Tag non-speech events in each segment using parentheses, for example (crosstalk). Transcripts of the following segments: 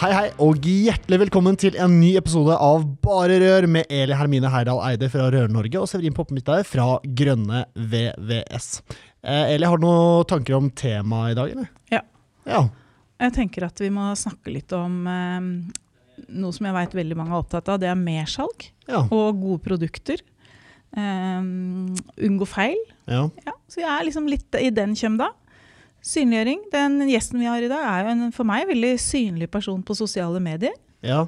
Hei, hei, og hjertelig velkommen til en ny episode av Bare Rør med Eli Hermine Heidal Eide fra Rør-Norge og Severin Poppe fra Grønne VVS. Eh, Eli, har du noen tanker om temaet i dag, eller? Ja. Ja. Jeg tenker at vi må snakke litt om eh, noe som jeg vet veldig mange er opptatt av. Det er mersalg Ja. og gode produkter. Eh, unngå feil. ja. Ja, så jeg er liksom litt i den kjømda. Synliggjøring. Den gjesten vi har i dag, er jo en for meg veldig synlig person på sosiale medier. ja.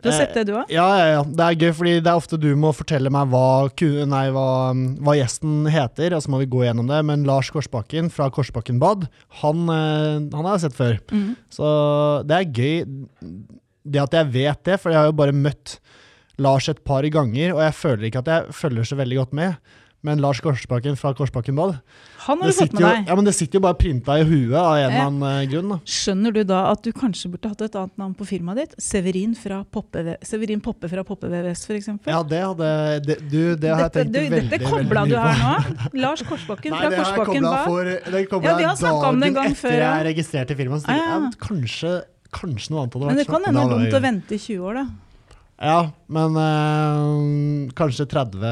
Du har Eh, sett det, du òg? Ja, ja, ja. Det er gøy, fordi det er ofte du må fortelle meg hva, nei, hva, hva gjesten heter, og så må vi gå gjennom det. Men Lars Korsbakken fra Korsbakken Bad, han, eh, han har jeg sett før. Mm. Så det er gøy, det at jeg vet det, for jeg har jo bare møtt Lars et par ganger, og jeg føler ikke at jeg følger så veldig godt med. Men Lars Korsbakken fra Korsbakken Bad, Han har du fått med jo, deg. ja, men det sitter jo bare printa i huet av en eller annen eh, grunn. Da. Skjønner du da at du kanskje burde hatt et annet navn på firmaet ditt? Severin, fra Poppe, Severin Poppe fra Poppe VVS, f.eks.? Ja, det hadde det, Du, det har jeg Dette, tenkt du, veldig, dette veldig kobla mye du her nå. Lars Korsbakken Nei, fra jeg Korsbakken Ball. For det koblet Ja, jeg dagen etter før, jeg registrerte firmaet. Så jeg, Ah, ja. ja, kanskje, kanskje noe annet hadde vært Men det kan hende det er dumt å vente i 20 år, da. Ja, men øh, kanskje 30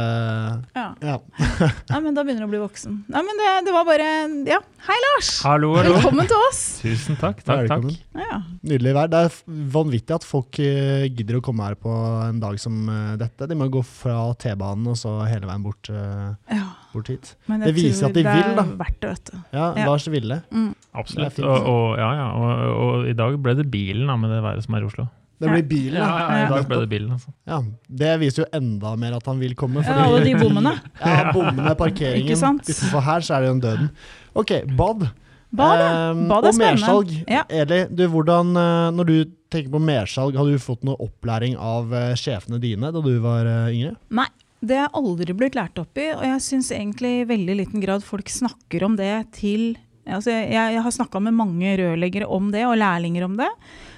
Ja. Ja. (laughs) Nei, men da begynner du å bli voksen. Nei, men det, det var bare Ja. Hei, Lars! Hallo, hallo. Velkommen til oss! (laughs) Tusen takk. takk, takk. Ja. Nydelig vær. Det er vanvittig at folk eh, gidder å komme her på en dag som eh, dette. De må gå fra T-banen og så hele veien bort, ja. bort hit. Men Det viser at de det vil, er da. verdt det, vet du. Ja, Ja. Lars ville. Mm. Absolutt. Det er. Og, og, ja, ja, og, og i dag ble det bilen da, med det været som er i Oslo. Det blir bilen, Ja, ja, Ja. i dag ble det bilen, altså. Ja, det viser jo enda mer at han vil komme. Ja, alle de bommene. (laughs) Ja, bommene, parkeringen. Ikke sant? Utenfor her så er det jo en døden. Ok, bad. Bad, ja. Ehm, Bad er og mersalg. Ja. Eli, du, hvordan, eh, når du tenker på mersalg, har du fått noe opplæring av eh, sjefene dine da du var eh, yngre? Nei, det er aldri blitt lært opp i, og jeg syns egentlig i veldig liten grad folk snakker om det til altså jeg, jeg har snakka med mange rørleggere om det, og lærlinger om det.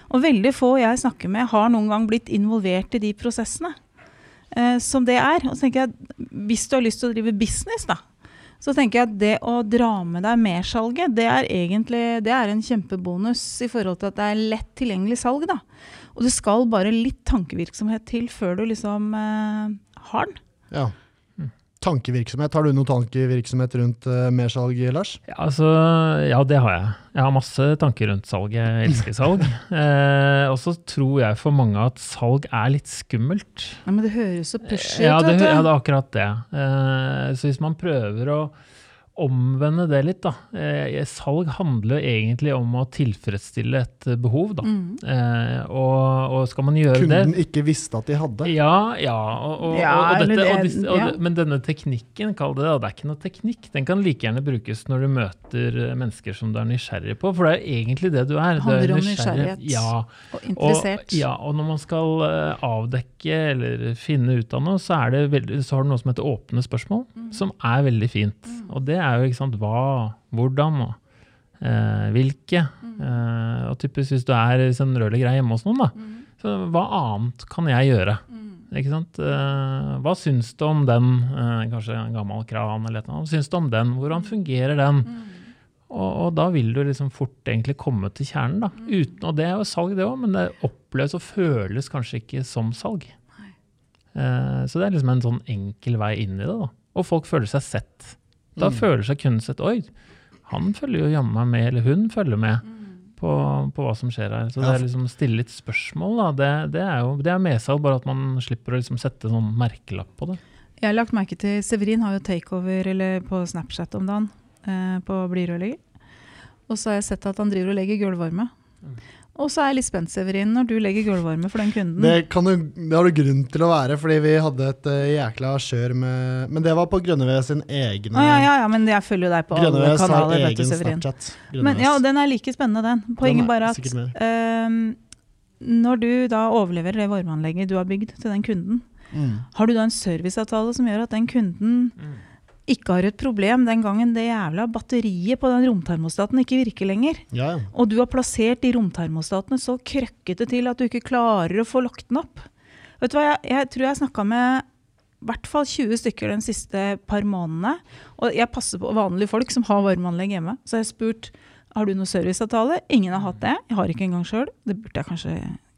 Og veldig få jeg snakker med, har noen gang blitt involvert i de prosessene. Eh, som det er. Og så tenker jeg, Hvis du har lyst til å drive business, da, så tenker jeg at det å dra med deg mersalget, det er egentlig det er en kjempebonus i forhold til at det er lett tilgjengelig salg. da. Og det skal bare litt tankevirksomhet til før du liksom eh, har den. Ja. Tankevirksomhet. Har du noe tankevirksomhet rundt uh, mersalg, Lars? Ja, altså, ja, det har jeg. Jeg har masse tanker rundt salg. Jeg elsker salg. (laughs) eh, og så tror jeg for mange at salg er litt skummelt. Ja, men det høres så pushy Ja, ut, det, ja, det er akkurat det. Eh, så hvis man prøver å omvende det litt, da. Eh, salg handler egentlig om å tilfredsstille et eh, behov, da. Mm. Eh, og, og skal man gjøre Kunden det ikke visste at de hadde. Ja, ja. Og, og, Ja, og, og eller dette, det- disse, ja. Men denne teknikken, kall det det, det er ikke noe teknikk. Den kan like gjerne brukes når du møter eh, mennesker som du er nysgjerrig på, for det er jo egentlig det du er. Du er handler om nysgjerrig. nysgjerrighet. Ja, Og interessert. og, ja, og når man skal eh, avdekke eller finne ut av noe, så, er det veldig, så har du noe som heter åpne spørsmål, Mm. som er veldig fint. Og det er jo ikke sant, hva, hvordan og eh, hvilke. Mm. Eh, og typisk hvis du er sånn rørlegger hjemme hos noen, da, Mm. så hva annet kan jeg gjøre? Ikke sant? Eh, hva syns du om den? Eh, kanskje en gammel kran eller noe. Hva syns du om den? Hvordan fungerer den? Og, og da vil du liksom fort egentlig komme til kjernen. da. Uten, og det er jo salg, det òg, men det oppleves og føles kanskje ikke som salg. Eh, så det er liksom en sånn enkel vei inn i det. da. Og folk føler seg sett. Da Mm. føler seg kunden sett. Oi, han følger jo jammen meg med, eller hun følger med på, på hva som skjer her. Så det er liksom stille litt spørsmål, da. Det, det er jo det er medsalg, bare at man slipper å liksom sette sånn merkelapp på det. Jeg har lagt merke til Severin har jo takeover eller på Snapchat om dagen eh, på blirørlegger. Og så har jeg sett at han driver og legger gulvvarme. Mm. Og så er jeg litt spent, Severin, når du legger gulvvarme for den kunden. Det, kan du, det har du grunn til å være, fordi vi hadde et uh, jækla kjør med Men det var på Grønneved sin egen ah, ja, ja, ja, men jeg følger jo deg på alle Grønneved har kanaler, vet du, egen Severin. Snapchat. Men ja, den er like spennende, den. Poenget Den er bare at uh, ehm, når du da overleverer det varmeanlegget du har bygd til den kunden, mm. har du da en serviceavtale som gjør at den kunden ikke har et problem den gangen det jævla batteriet på den romtermostaten ikke virker lenger. Ja. Og du har plassert de romtermostatene så krøkkete til at du ikke klarer å få lagt den opp. Vet du hva, jeg, jeg tror jeg snakka med i hvert fall 20 stykker de siste par månedene. Og jeg passer på vanlige folk som har varmeanlegg hjemme. Så jeg har spurt har du noe serviceavtale. Ingen har hatt det. Jeg har ikke engang sjøl. Det burde jeg kanskje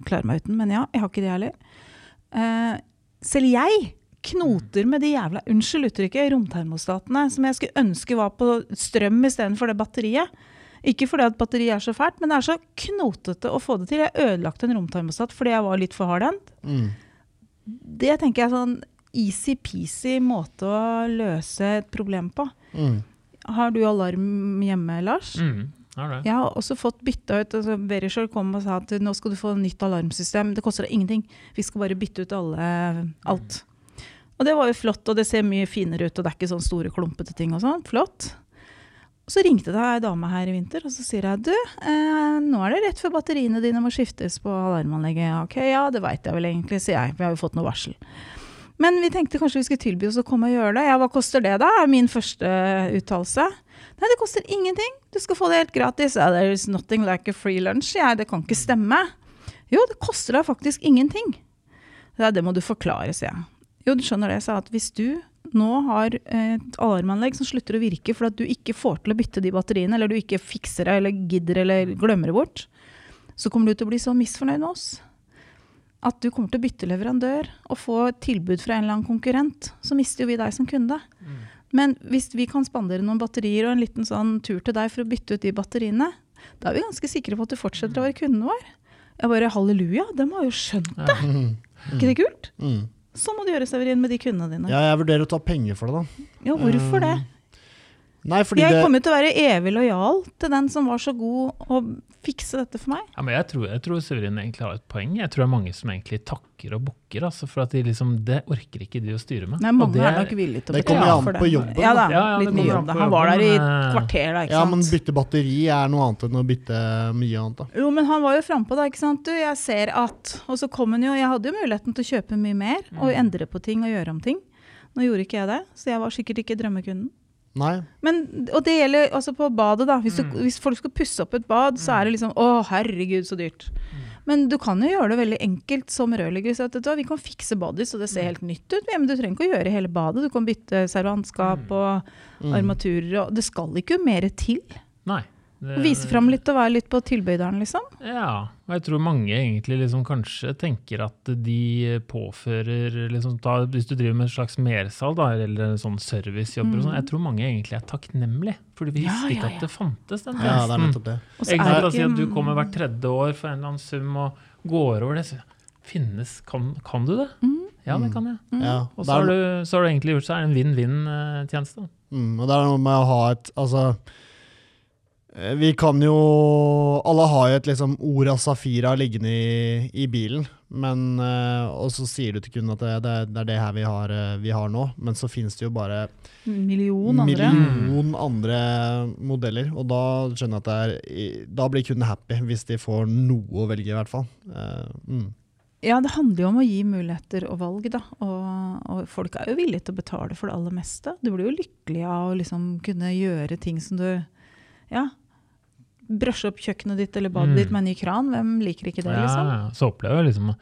klare meg uten, men ja, jeg har ikke det heller. Uh, selv jeg knoter med de jævla unnskyld uttrykket, romtermostatene, som jeg skulle ønske var på strøm istedenfor det batteriet. Ikke fordi at batteriet er så fælt, men det er så knotete å få det til. Jeg ødelagte en romtermostat fordi jeg var litt for hardhendt. Mm. Det tenker jeg er sånn easy-peasy måte å løse et problem på. Mm. Har du alarm hjemme, Lars? Mm, Right. Jeg har også fått bytta ut altså Verisure kom og sa at nå skal du få nytt alarmsystem. Det koster deg ingenting. Vi skal bare bytte ut alle, alt. Og det var jo flott, og det ser mye finere ut, og det er ikke sånn store, klumpete ting og sånn. Flott. Så ringte det ei dame her i vinter, og så sier jeg du, eh, nå er det rett før batteriene dine må skiftes på alarmanlegget. Ok, ja, det veit jeg vel egentlig, sier jeg. Vi har jo fått noe varsel. Men vi tenkte kanskje vi skulle tilby oss å komme og gjøre det. Ja, hva koster det da? er min første uttalelse. Nei, det koster ingenting. Du skal få det helt gratis. Yeah, There's nothing like a free lunch. Ja, det kan ikke stemme. Jo, det koster deg faktisk ingenting. Ja, det må du forklare, sier jeg. Jo, du skjønner det, jeg sa. At hvis du nå har et alarmanlegg som slutter å virke fordi du ikke får til å bytte de batteriene, eller du ikke fikser det, eller gidder, eller glemmer det bort, så kommer du til å bli så misfornøyd med oss at du kommer til å bytte leverandør og få et tilbud fra en eller annen konkurrent, så mister jo vi deg som kunde. Men hvis vi kan spandere noen batterier og en liten sånn tur til deg for å bytte ut de batteriene, da er vi ganske sikre på at du fortsetter å være kunden vår. Jeg bare halleluja, de har jo skjønt det! Mm. ikke det kult? Mm. Så må du gjøre, Severin, med de kundene dine. Ja, jeg vurderer å ta penger for det, da. Ja, hvorfor det? Nei, fordi Jeg det kommer til å være evig lojal til den som var så god å fikse dette for meg. Ja, men jeg tror, jeg tror Severin egentlig har et poeng. Jeg tror det er mange som egentlig takker og bukker. Altså, for at de liksom, det orker ikke de å styre med. Nei, mange det er nok villige til å det kommer betale an for på det. jobben, Ja da. Ja, ja, litt mye kommer an jobb. da. Han var der i et kvarter, da, ikke Ja, men bytte batteri er noe annet enn å bytte mye annet, da. Jo, men han var jo frampå, da. ikke sant? Du, jeg ser at Og så kom han jo Jeg hadde jo muligheten til å kjøpe mye mer Mm. og endre på ting og gjøre om ting. Nå gjorde ikke jeg det, så jeg var sikkert ikke drømmekunden. Nei. Men, og det gjelder altså på badet, da. Hvis, du, Mm. hvis folk skal pusse opp et bad, så er det liksom Å, herregud, så dyrt. Men du kan jo gjøre det veldig enkelt som rørlegger. Vi kan fikse badet så det ser helt nytt ut. Men du trenger ikke å gjøre hele badet. Du kan bytte servantskap og Mm. armaturer. Og det skal ikke mer til. Nei. Det- Vise fram litt og være litt på tilbøyderen, liksom. Ja, og jeg tror mange egentlig liksom kanskje tenker at de påfører liksom, da, Hvis du driver med et slags mersalg da, eller sånn servicejobber og sånn, jeg tror mange egentlig er takknemlige. For vi Ja, visste ja, ikke ja. at det fantes den Ja, det er tjenesten. nettopp det. Er det oss si at du kommer hvert tredje år for en eller annen sum og går over det. Så finnes, kan, kan du det? Mm, Ja, det Mm. kan jeg. mm. Ja. Og så har, er, du, så har du egentlig gjort så er en vinn-vinn-tjeneste. mm, og det er noe med å ha et Altså eh, Vi kan jo Alle har jo et liksom Ora Safira liggende i, i bilen, men eh, Og så sier du til kunden at det, det, det er det her vi har, eh, vi har nå, men så finnes det jo bare Million andre. million andre modeller, og da skjønner jeg at det er Da blir kunden happy, hvis de får noe å velge, i hvert fall. Eh, mm. Ja, det handler jo om å gi muligheter og valg, da. Og, og folk er jo villige til å betale for det aller meste. Du blir jo lykkelig av å liksom kunne gjøre ting som du Ja. Brøsje opp kjøkkenet ditt eller badet Mm. ditt med en ny kran. Hvem liker ikke det, liksom? ja. så opplever jeg liksom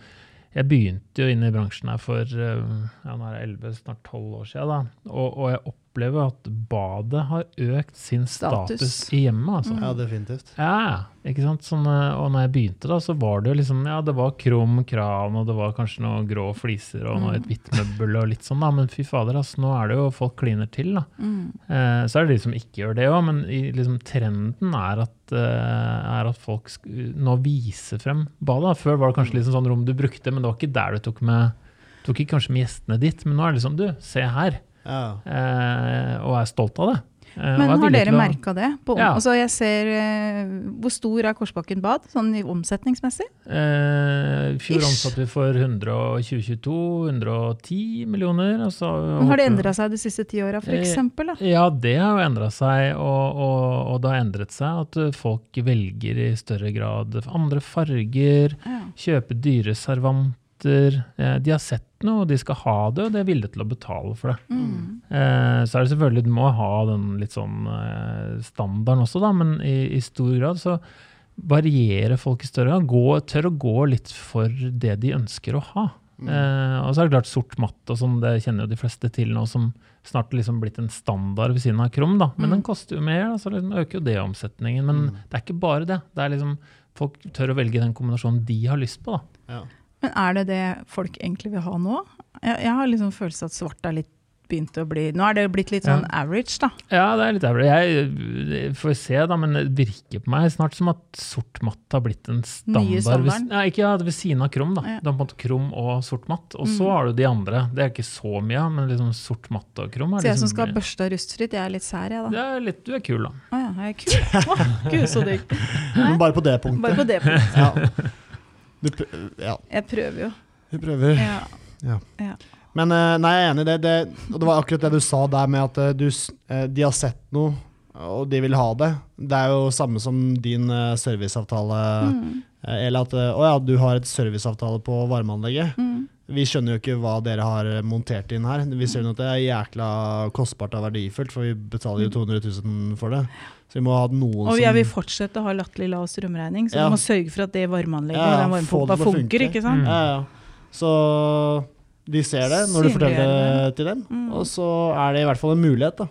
Jeg begynte jo inn i bransjen her for eh, ja, nå er det 11, snart 12 år siden. Da. Og, og jeg opplever at badet har økt sin status, Status. i hjemmet. Altså. Ja, definitivt. Ja, ikke sant? Sånn, eh, og når jeg begynte, da, så var det jo liksom Ja, det var krum kran, og det var kanskje noen grå fliser og noe, Mm. et hvitt møbel og litt sånn, da. Men fy fader, altså, nå er det jo folk kliner til, da. Mm. Eh, så er det de som ikke gjør det òg, men i, liksom, trenden er at, eh, er at folk sk nå viser frem badet. Før var det kanskje liksom sånn rom du brukte, men det var ikke der du tok med tok ikke kanskje med gjestene ditt, men nå er det liksom du, se her, Ja. eh, og er stolt av det. Eh, Men har dere merka det? På, Ja. altså jeg ser, eh, Hvor stor er Korsbakken bad, sånn i omsetningsmessig? Eh, I fjor omsatte vi for 122 110 millioner. Altså, Men har det endra seg de siste ti åra, Eh, f.eks.? Da? Ja, det har jo endra seg, og, og, og det har endret seg at eh, folk velger i større grad andre farger, Ja. kjøper dyre servanter. Eh, de har sett noe, og de skal ha det, og de er villige til å betale for det. Mm. Eh, så er det selvfølgelig, du må ha den litt sånn eh, standarden også, da, men i, i stor grad så varierer folk i større grad. Gå, tør å gå litt for det de ønsker å ha. Eh, og så er det klart sort matt og sånn, det kjenner jo de fleste til nå, som snart liksom blitt en standard ved siden av krom. da. Men Mm. den koster jo mer, da, så liksom øker jo det omsetningen. Men Mm. det er ikke bare det. Det er liksom Folk tør å velge den kombinasjonen de har lyst på, da. Ja. Men er det det folk egentlig vil ha nå? Jeg, jeg har liksom følelsen at svart er litt begynt å bli Nå er det blitt litt sånn average, da. Ja, det er litt average. Jeg får se, da, men det virker på meg snart som at sort matt har blitt en standard. Ved, ja, ikke ja, ved siden av krom, da. Ja. Du har på en måte krum og sort matt. Og så Mm. har du de andre. Det er ikke så mye, av, men liksom sort matt og krom er Så jeg som skal skal børste rustfritt, jeg er litt sær, jeg, da. det er litt, Du er kul, da. Å ja, jeg er kul. Å, Gud, så digg. (laughs) Bare på det punktet. Bare på det punktet. Ja. (laughs) Ja, Jeg prøver jo. Du prøver. Ja. Men eh, nei, jeg er enig i det, det. Og det var akkurat det du sa der med at eh, du, eh, de har sett noe, og de vil ha det. Det er jo samme som din serviceavtale, Mm. eller at å ja, du har et serviceavtale på varmeanlegget. Mm. Vi skjønner jo ikke hva dere har montert inn her. Vi ser jo at det er jækla kostbart og verdifullt, for vi betaler jo 200 000 for det. Så vi må ha noen som Og jeg vil fortsette å ha latterlig lav strømregning, så Ja. vi må sørge for at det varmeanlegget Ja, den varmepumpa funker, funke. ikke sant? Mm. Ja, ja. Så de ser det når du forteller det til dem, Mm. og så er det i hvert fall en mulighet, da.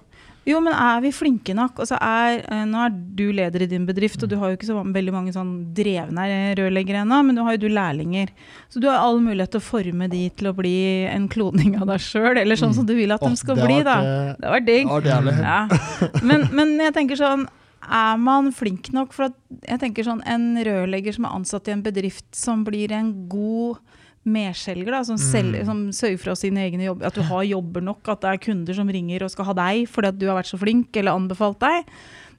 Jo, men er vi flinke nok? Altså er, eh, nå er du leder i din bedrift, og du har jo ikke så veldig mange sånn drevne rørleggere ennå, men nå har jo du lærlinger. Så du har all mulighet til å forme de til å bli en kloning av deg sjøl, eller sånn som du vil at de skal bli, da. eh, Det var digg. Ja. Men, men jeg tenker sånn er man flink nok? For jeg tenker sånn, En rørlegger som er ansatt i en bedrift som blir en god medskjelger, da, som, selger, som sørger for sine egne jobber, at du har jobber nok, at det er kunder som ringer og skal ha deg fordi at du har vært så flink eller anbefalt deg,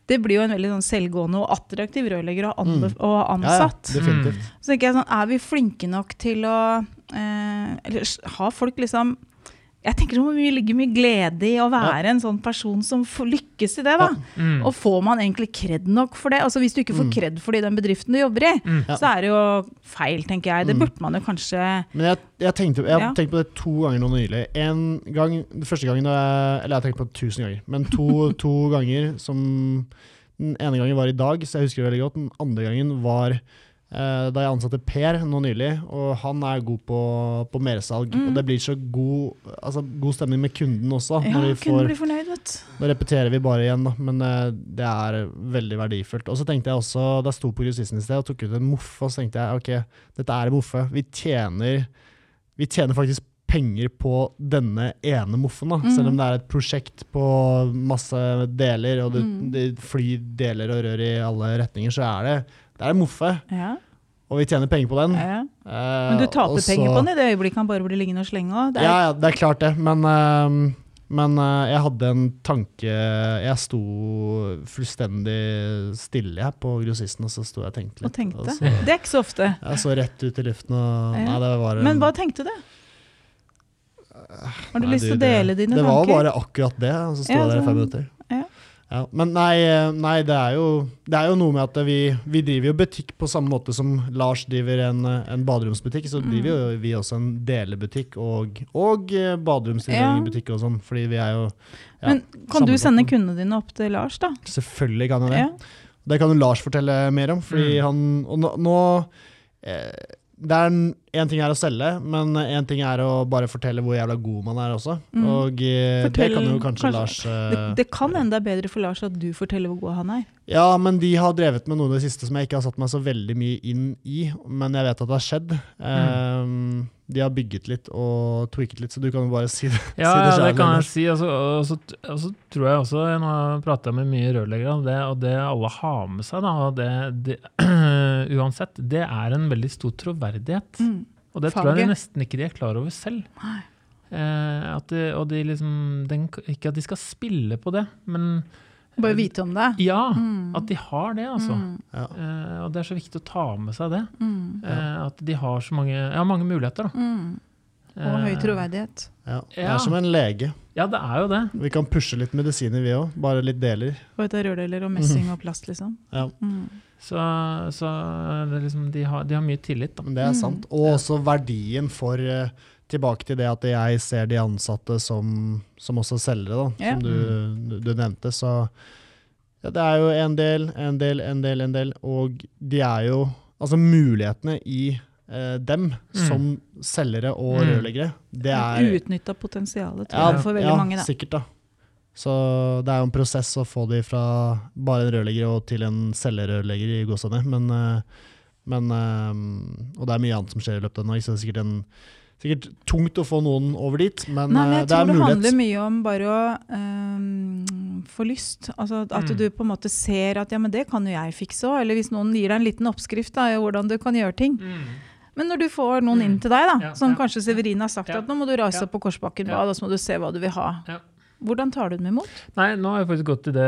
det blir jo en veldig sånn selvgående og attraktiv rørlegger å ha ha Mm. Ja, ja, ansatt. Så tenker jeg sånn, er vi flinke nok til å eh, Eller har folk liksom Jeg tenker det må mye- glede i å være en sånn person som får lykkes i det. da. Mm. Og får man egentlig kred nok for det? Altså Hvis du ikke får Mm. kred for det i den bedriften du jobber i, Mm. Ja. så er det jo feil, tenker jeg. Det Mm. burde man jo kanskje Men jeg, jeg, tenkte, jeg har Ja. tenkt på det to ganger nå nylig. En gang, første gangen jeg, Eller jeg har tenkt på det tusen ganger. Men to, (laughs) to ganger som Den ene gangen var i dag, så jeg husker det veldig godt. Den andre gangen var da jeg ansatte Per nå nylig, og han er god på, på mersalg. Mm. Og det blir så god, altså, god stemning med kunden også. Ja, når vi kunne får, bli fornøyd, vet. Nå repeterer vi bare igjen, da, men eh, det er veldig verdifullt. Og så tenkte jeg også, da jeg sto på grossisten i sted og tok ut en moffe, og så tenkte jeg ok, dette er en moffe. Vi tjener, vi tjener faktisk penger på denne ene moffen, da. Mm. Selv om det er et prosjekt på masse deler, og det, mm. det flyr deler og rør i alle retninger, så er det, det er moffe. Ja, Og vi tjener penger på den. ja. Eh, Men du taper så- penger på den i det øyeblikket han bare blir liggende og slenge òg. ja, ja, det er klart det, men, eh, men eh, jeg hadde en tanke Jeg sto fullstendig stille jeg, på grossisten, og så sto jeg og tenkte Og litt. tenkte. og så, Det er ikke så ofte. jeg så rett ut i luften, og Ja. Nei, det var en- Men hva tenkte du? Har du Nei, lyst til å dele dine det, det tanker? var bare akkurat det, og så sto Ja, jeg der i fem minutter. Ja. Men nei, eh, nei det, er jo, det er jo noe med at vi, vi driver jo butikk på samme måte som Lars driver en, eh, en baderomsbutikk. Så Mm. driver jo vi også en delebutikk og, og baderomsinnredningsbutikk og sånn, fordi vi er jo ja, Men kan du sende kundene dine opp til Lars, da? Selvfølgelig kan jeg det. Ja. Det kan jo Lars fortelle mer om, fordi Mm. han Og nå, nå eh, Det er en ting er å selge, men en ting er å bare fortelle hvor jævla god man er også. Mm. Og Fortell, det kan jo kanskje, kanskje- Lars eh, Det, det kan hende det er bedre for Lars at du forteller hvor god han er. Ja, men de har drevet med noe i det siste som jeg ikke har satt meg så veldig mye inn i, men jeg vet at det har skjedd. Eh, de har bygget litt og tweaket litt, så du kan jo bare (laughs) si det. Ja, si ja, det kan jeg si. Og så, og så, og så tror jeg også, nå prater jeg med mye rørleggere, om det, og det alle har med seg, da, og det, det, (clears throat) uansett, det er en veldig stor troverdighet. Mm. Og det tror jeg nesten ikke de er klar over selv. Eh, at de, og de liksom, den, ikke at de skal spille på det, men Bare vite om det. Ja, Mm. at de har det, altså. Mm. Ja. Eh, og det er så viktig å ta med seg det. Mm. Eh, at de har så mange, ja, mange muligheter. Da. Mm. Og høy Eh, troverdighet. Ja. Det er som en lege. Ja, det er jo det. Vi kan pushe litt medisiner, vi òg. Bare litt deler. Og et rørdeler og messing og plast, liksom. Ja. Mm. Så, så det liksom, de, har, de har mye tillit, da. Det er Mm. sant. Og også verdien for eh, Tilbake til det at jeg ser de ansatte som, som også selgere, da, Ja. som du, du, du nevnte. Så ja, det er jo en del, en del, en del, en del. Og de er jo Altså mulighetene i eh, dem som selgere og Mm. rørleggere, det er Utnytta potensialet tror ja, jeg, for veldig ja, mange. Da. sikkert, da. Så det er jo en prosess å få de fra bare en rørlegger og til en selgerrørlegger i gåsehudene. Men, eh, men eh, Og det er mye annet som skjer i løpet av den. dag, så det er sikkert, en, sikkert tungt å få noen over dit. Men, Nei, men eh, jeg det er tror det handler mye om bare å um, få lyst. Altså at Mm. du på en måte ser at ja, men det kan jo jeg fikse òg. Eller hvis noen gir deg en liten oppskrift da, i hvordan du kan gjøre ting. Men når du får noen Mm. inn til deg, da, Ja, som ja, kanskje Severin har sagt Ja. at nå må du rase Ja. opp på Korsbakken Ja. bad, og så må du se hva du vil ha. Hvordan tar du dem imot? Nei, nå har jeg faktisk gått til det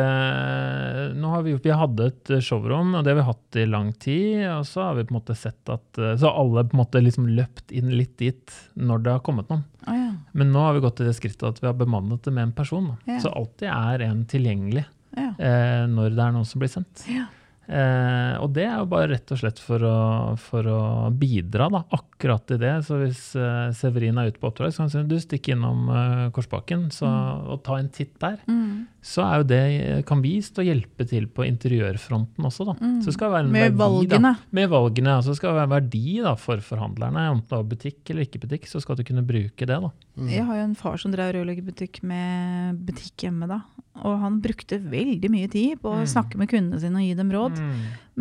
Nå har vi, vi hadde et eh, showrom, og det har vi hatt i lang tid. Og så har vi på en måte sett at eh, Så alle på en måte liksom løpt inn litt dit når det har kommet noen. Ah, ja. Men nå har vi gått til det skrittet at vi har bemannet det med en person. Ja. Så alltid er en tilgjengelig Ja. eh, når det er noen som blir sendt. Ja. Eh, og det er jo bare rett og slett for å, for å bidra da, akkurat i det. Så hvis uh, Severin er ute på oppdrag, så kan si du stikker innom uh, Korsbakken så, og ta en titt der. Mm. Så er jo det, kan vi stå og hjelpe til på interiørfronten også. Da. Mm. Så det være en Med verdi, Da. Med valgene, altså det skal være en verdi da, for forhandlerne. Om det er butikk eller ikke butikk, så skal du kunne bruke det. da. Mm. Jeg har jo en far som drev rørleggerbutikk med butikk hjemme da. Og han brukte veldig mye tid på å Mm. snakke med kundene sine og gi dem råd.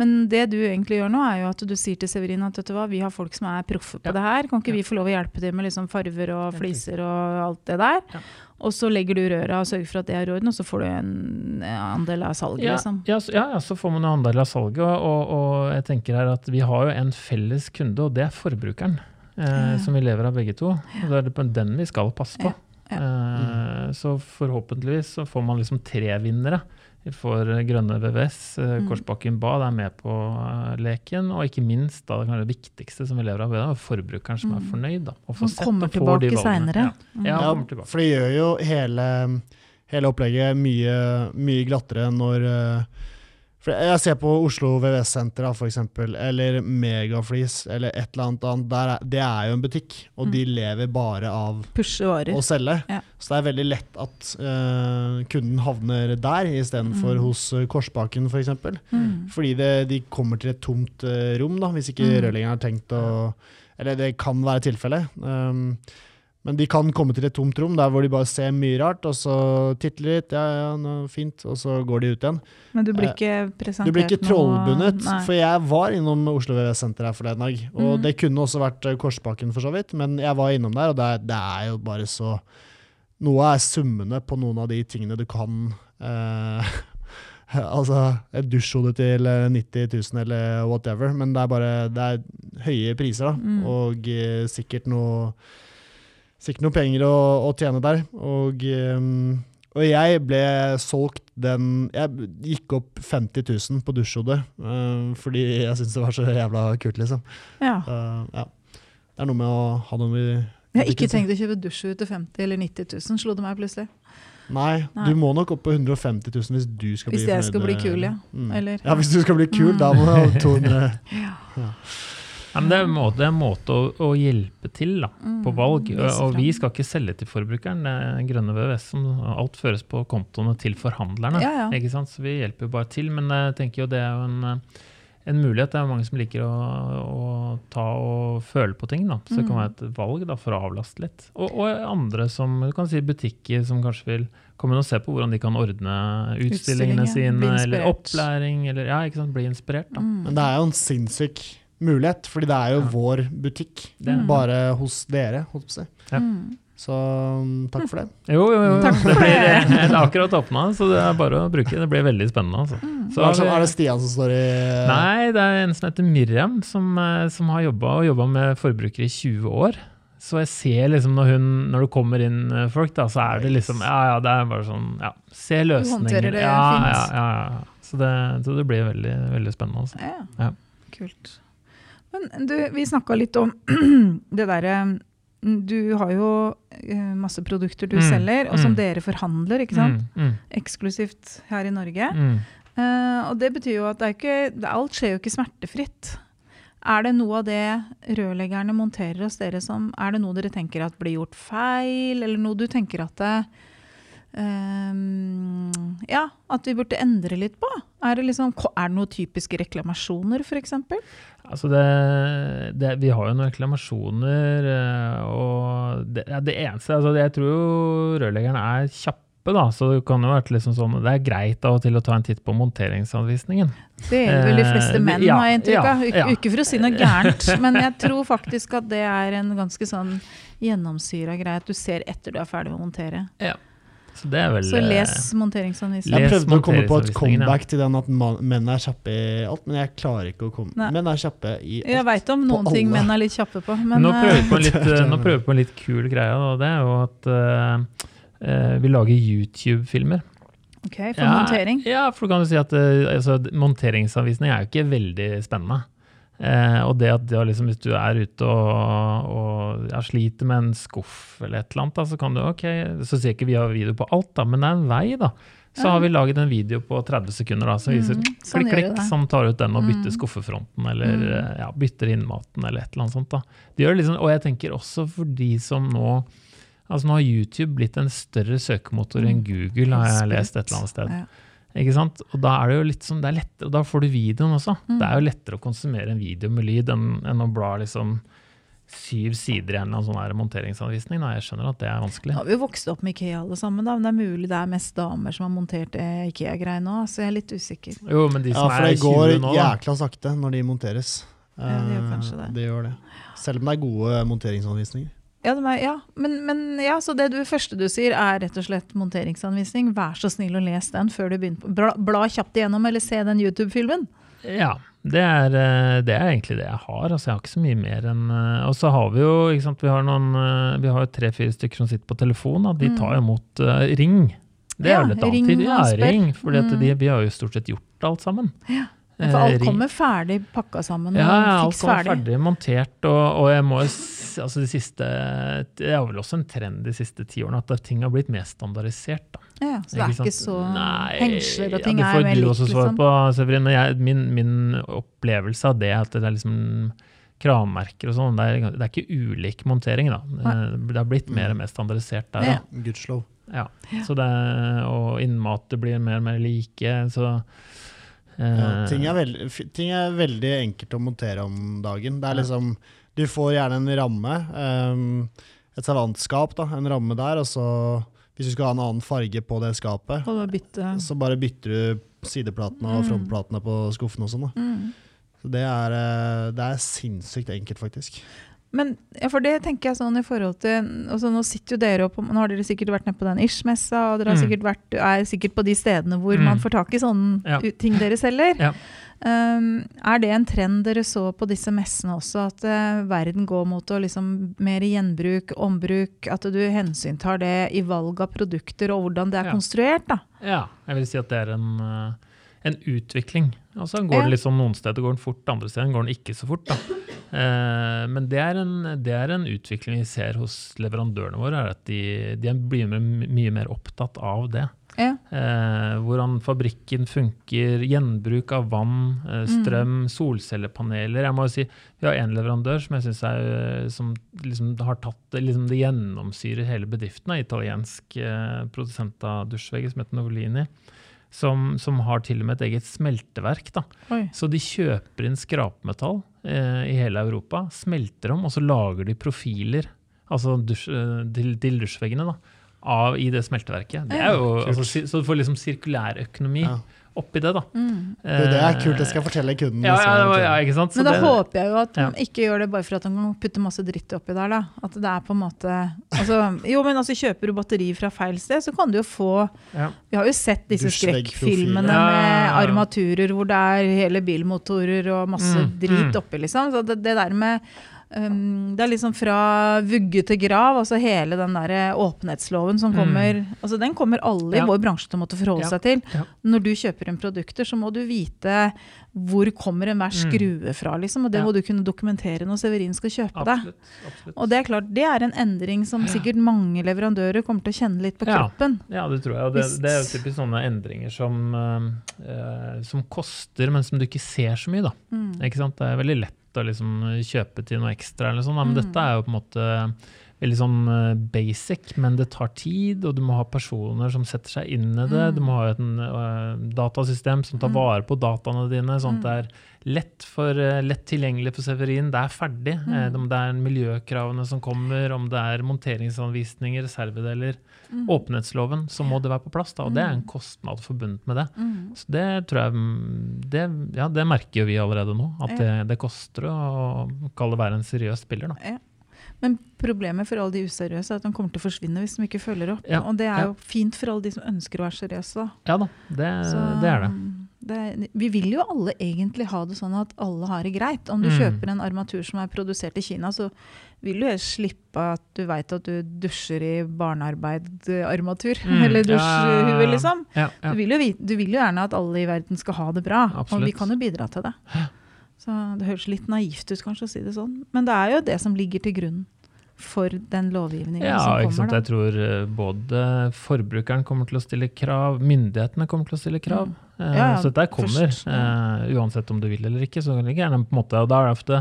Men det du egentlig gjør nå, er jo at du sier til Severin at vet du hva, vi har folk som er proffe på Ja. det her. Kan ikke Ja. vi få lov å hjelpe til med liksom farver og fliser og alt det der? Ja. Og så legger du røra og sørger for at det er i orden, og så får du en andel av salget, Ja, liksom. ja, så, ja, ja, så får man en andel av salget. Og, og, og jeg tenker her at vi har jo en felles kunde, og det er forbrukeren. Eh, Ja. Som vi lever av begge to. Og det er det den vi skal passe på. Ja, Eh, så forhåpentligvis så får man liksom tre vinnere. Får Grønne VVS, eh, Mm. Korsbakken Bad er med på eh, leken, og ikke minst da, det det viktigste som vi lever av, det er forbrukeren som er Mm. fornøyd. Da, og får sett og får de valgene. Ja. Ja, Ja, han kommer tilbake. for det gjør jo hele, hele opplegget mye, mye glattere når eh, for Jeg ser på Oslo VVS-senter f.eks., eksempel, eller Megaflis eller et eller annet annet. Der er, det er jo en butikk, og de lever bare av å selge. Ja. Så det er veldig lett at uh, kunden havner der istedenfor Mm. hos uh, Korsbaken f.eks. For Mm. Fordi det, de kommer til et tomt uh, rom, da, hvis ikke Mm. rørleggeren har tenkt å Eller det kan være tilfellet. Um, men de kan komme til et tomt rom der hvor de bare ser mye rart, og så titter litt, ja, ja, noe fint, og så går de ut igjen. Men du blir Eh, ikke presentert Du blir ikke trollbundet, noe, for jeg var innom Oslo VVS-senter her forleden dag. Og mm. det kunne også vært eh, Korsbakken for så vidt, men jeg var innom der, og det er, det er jo bare så Noe er summene på noen av de tingene du kan eh, (laughs) Altså et dusjhode til eh, 90 000 eller whatever, men det er bare det er høye priser, da. Mm. Og eh, sikkert noe Sikkert noen penger å, å tjene der. Og, eh, og jeg ble solgt den Jeg gikk opp 50 000 på dusjhodet eh, fordi jeg syntes det var så jævla kult, liksom. Ja. Eh, ja. Det er noe med å ha noe i Jeg har ikke tenkt å kjøpe dusj til 50 eller 90 000, slo det meg plutselig. Nei, Nei. du må nok opp på 150 000 hvis du skal Hvis bli jeg skal bli kul, ja. Mm. Eller- ja, hvis du skal bli kul, Mm. da må du ha 200 (laughs) Ja, men det er en måte, er en måte å, å hjelpe til da, på Mm, valg. Mm, Og vi skal ikke selge til forbrukeren. Det er grønne VVS som alt føres på kontoene til forhandlerne. Ja, ja. Ikke sant? Så vi hjelper jo bare til. Men jeg tenker jo det er jo en, en mulighet. Det er mange som liker å, å ta og føle på ting. Da. Så det kan Mm. være et valg da, for å avlaste litt. Og, og andre som du kan si butikker som kanskje vil komme inn og se på hvordan de kan ordne utstillingene Utstilling, ja. Sine, eller opplæring, eller ja, ikke sant? bli inspirert. Da. Mm. Men det er jo en sinnssyk mulighet, fordi det er jo Ja. vår butikk. Mm. Bare hos dere, holdt på å si. Ja. Mm. Så um, takk for det. Jo, jo, jo. Takk Det blir det (laughs) er akkurat åpna, så det er bare å bruke. Det blir veldig spennende. Altså. Mm. Så er, det, er det Stian som står i Nei, det er en som heter Miriam, som, eh, som har jobba og jobba med forbrukere i 20 år. Så jeg ser liksom når hun Når det kommer inn eh, folk, da, så er det liksom Ja, ja, det er bare sånn Ja, se løsninger. håndterer det ja, fint. Ja, ja, ja. Så det, så det blir veldig, veldig spennende. Altså. Ja. Ja. Kult. Men du, vi snakka litt om (clears throat) det derre Du har jo eh, masse produkter du Mm, selger, og som mm. dere forhandler, ikke sant? Mm, mm, Eksklusivt her i Norge. Eh, og det betyr jo at det er ikke, det, alt skjer jo ikke smertefritt. Er det noe av det rørleggerne monterer hos dere som Er det noe dere tenker at blir gjort feil, eller noe du tenker at det, um, Ja, at vi burde endre litt på? Er det, liksom, er det noen typiske reklamasjoner, f.eks.? Altså det, det, vi har jo noen reklamasjoner, eh, og det, ja, det eneste altså Jeg tror jo rørleggerne er kjappe, da, så det kan jo være liksom sånn Det er greit av og til å ta en titt på monteringsanvisningen. Det gjelder vel de fleste Eh, menn, har jeg inntrykk av. ja, Ikke, ja. ikke for å si noe gærent, (laughs) men jeg tror faktisk at det er en ganske sånn gjennomsyra greie. At du ser etter du er ferdig med å montere. Så det er vel Så les eh, monteringsanvisningen. Jeg prøvde å komme på et comeback til den at menn er kjappe i alt, men jeg klarer ikke å komme Nei. Menn er kjappe i alt. Jeg veit om noen ting menn er litt kjappe på, men nå, prøver vi eh, på en litt, (laughs) eh, nå prøver vi på en litt kul greie, og det er jo at uh, eh, vi lager YouTube-filmer. OK, for montering. Ja, for du kan jo si at uh, altså, monteringsanvisning er jo ikke veldig spennende. Eh, og det at det liksom, hvis du er ute og, og ja, sliter med en skuff eller et eller annet, da, så kan du ok, så sier ikke vi har video på alt, da, men det er en vei, da. Så Ja. har vi laget en video på 30 sekunder da, som viser Mm, sånn klikk, klikk, som tar ut den og bytter Mm. skuffefronten, eller Mm. eh, ja, bytter innmaten, eller et eller annet sånt. da. Det gjør liksom, og jeg tenker også for de som nå Altså Nå har YouTube blitt en større søkemotor enn Mm. Google, har jeg lest et eller annet sted. Ja. Ikke sant? Og da er det jo litt sånn, det er lettere, og da får du videoen også. Mm. Det er jo lettere å konsumere en video med lyd enn, enn å bla liksom syv sider i en eller annen sånn monteringsanvisning. Nei, Jeg skjønner at det er vanskelig. da har vi jo vokst opp med Ikea alle sammen, da, men det er mulig det er mest damer som har montert eh, Ikea-greier nå, så jeg er litt usikker. Jo, men de Ja, som for er det går nå, jækla sakte når de monteres. Ja, det gjør Eh, kanskje det. det gjør det. Selv om det er gode monteringsanvisninger. Ja, det er, ja. Men, men ja, så det du, første du sier er rett og slett monteringsanvisning. Vær så snill å lese den før du begynner på Bla, bla kjapt igjennom, eller se den YouTube-filmen. Ja, det er, eh, det er egentlig det jeg har. Altså, jeg har ikke så mye mer enn eh, Og så har vi jo ikke sant, vi har noen, eh, vi har tre-fire stykker som sitter på telefon. og De Mm. tar imot uh, ring. Det Ja, er jo litt annet. Ring, Ja, ring. For Mm. de, vi har jo stort sett gjort alt sammen. Ja, For alt kommer ferdig pakka sammen Ja, ja, alt kommer ferdig. ferdig montert, og, og jeg må altså de siste Det er vel også en trend de siste ti årene at ting har blitt mer standardisert. da. Ja, så det er ikke ikke så hengsler og ting ja, er Det mer får du likt, også svare liksom. på, Severin. Jeg, min, min opplevelse av det er at det er liksom kravmerker og sånn, det, det er ikke ulik montering. da. Eh, Det har blitt mer og mer standardisert der. Ja. Gudskjelov. Ja. Så det, og innmatet blir mer og mer like. så... eh, Ja, ting, er veldig, ting er veldig enkelt å montere om dagen. Det er liksom Du får gjerne en ramme, um, et savantskap, da, en ramme der, og så hvis du skal ha en annen farge på det skapet, bytte så bare bytter du sideplatene og Mm. frontplatene på skuffene og sånn. mm. Så det er, eh, det er sinnssykt enkelt, faktisk. Men ja, for det tenker jeg sånn i forhold til altså Nå sitter jo dere opp, nå har dere sikkert vært nede på den Ish-messa, og dere har Mm. sikkert vært, er sikkert på de stedene hvor Mm. man får tak i sånne Ja. ting dere selger. Ja. Um, er det en trend dere så på disse messene også, at uh, verden går mot å liksom mer gjenbruk, ombruk, at du hensyntar det i valg av produkter og hvordan det er konstruert? da? Ja, jeg vil si at det er en, eh, en utvikling. Altså går det sånn Noen steder går den fort, andre steder går den ikke så fort. Eh, men det er, en, det er en utvikling vi ser hos leverandørene våre, er at de, de blir mye mer opptatt av det. Ja. Eh, hvordan fabrikken funker, gjenbruk av vann, strøm, strøm, solcellepaneler. Jeg må jo si, Vi har en leverandør som jeg synes er, eh, som liksom har tatt liksom det gjennomsyrer hele bedriften. En italiensk eh, produsent av dusjvegger som heter Novolini. Som, som har til og med et eget smelteverk. da. Så de kjøper inn skrapmetall eh, i hele Europa, smelter dem, og så lager de profiler altså dusj, eh, til, til dusjveggene da, av, i det smelteverket. Det er jo, altså, så du får liksom sirkulærøkonomi Ja. Oppi det. da. Mm. Det er kult, det skal jeg fortelle kunden. Ja, ja, ja, ikke sant? Så Men da det, håper jeg jo at ja. han ikke gjør det bare for at man kan putte masse dritt oppi der. da. At det er på en måte... Altså, jo, men altså, Kjøper du batteri fra feil sted, så kan du jo få ja. Vi har jo sett disse skrekkfilmene Ja, ja, med armaturer hvor det er hele bilmotorer og masse Mm, drit mm. oppi, liksom. Så det, det der med Um, det er liksom fra vugge til grav, altså hele den der åpenhetsloven som kommer altså Den kommer alle Ja. i vår bransje til å måtte forholde Ja. seg til. Ja. Når du kjøper inn produkter, så må du vite hvor kommer enhver Mm. skrue fra, liksom. Og det må du kunne dokumentere når Severin skal kjøpe det. Absolutt. absolutt. Og det er klart, det er en endring som sikkert mange leverandører kommer til å kjenne litt på kroppen. Ja, det tror jeg. Og det, det er jo typisk sånne endringer som, uh, eh, som koster, men som du ikke ser så mye. da. Mm. Ikke sant? Det er veldig lett å liksom kjøpe til noe ekstra, eller sånn, men Mm. dette er jo på en måte veldig sånn eh, basic, men det tar tid, og du må ha personer som setter seg inn i det. Mm. Du må ha et uh, datasystem som tar Mm. vare på dataene dine, sånn Mm. at det er lett, for, uh, lett tilgjengelig for Severin. Det er ferdig. Mm. Eh, om det er miljøkravene som kommer, om det er monteringsanvisninger, reservedeler, Mm. åpenhetsloven, så må det være på plass. Da, og det er en Mm. kostnad forbundet med det. Mm. Så det tror jeg mm, det, ja, det merker jo vi allerede nå, at det, det koster å kalle det være en seriøs spiller. Da. Ja. Men problemet for alle de useriøse er at de kommer til å forsvinne hvis de ikke følger opp. Ja, Og det er ja. jo fint for alle de som ønsker å være seriøse. Da. Ja da, det, Så, det er det. det- Vi vil jo alle egentlig ha det sånn at alle har det greit. Om du Mm. kjøper en armatur som er produsert i Kina, så vil du helst slippe at du veit at du dusjer i barnearbeid-armatur. Mm, (laughs) Eller dusjhue, liksom. Ja, ja. Du, vil jo, du vil jo gjerne at alle i verden skal ha det bra, og Absolutt. vi kan jo bidra til det. Så Det høres litt naivt ut kanskje å si det sånn, men det er jo det som ligger til grunn for den lovgivningen Ja, som ikke sant? kommer. Jeg tror eh, både forbrukeren kommer til å stille krav, myndighetene kommer til å stille krav. Eh, Mm. Ja, ja, så dette kommer, først, uh, uansett om du vil eller ikke. så det gjerne på en måte, og da er det ofte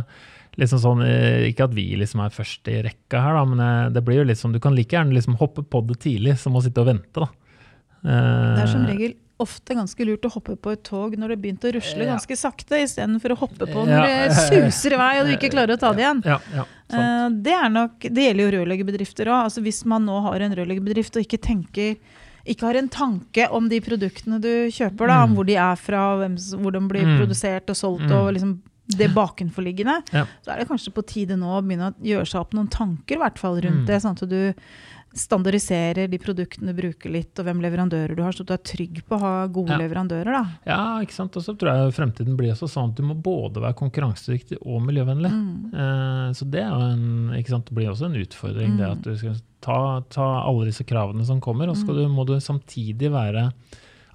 liksom sånn, eh, Ikke at vi liksom er først i rekka her, da, men eh, det blir jo litt sånn, du kan like gjerne liksom hoppe på det tidlig, som å sitte og vente. da. Uh, Det er som regel ofte ganske lurt å hoppe på et tog når det har begynt å rusle Ja. ganske sakte, istedenfor å hoppe på Ja. når det suser i vei og du ikke klarer å ta det igjen. Ja. Eh, Det, er nok, det gjelder jo rørleggerbedrifter òg. Altså hvis man nå har en rørleggerbedrift og ikke tenker ikke har en tanke om de produktene du kjøper, da, om Mm. hvor de er fra, hvor de blir Mm. produsert og solgt, Mm. og liksom det bakenforliggende, Ja. så er det kanskje på tide nå å begynne å gjøre seg opp noen tanker i hvert fall rundt Mm. det, sånn at du standardiserer de produktene du bruker litt, og hvem leverandører du har, så du er trygg på å ha gode Ja. leverandører. da. Ja, ikke sant. Og så tror jeg fremtiden blir også sånn at du må både være konkurransedyktig og miljøvennlig. Mm. Eh, så det er en? Det blir også en utfordring, det Mm. at du skal ta, ta alle disse kravene som kommer, og så Mm. må du samtidig være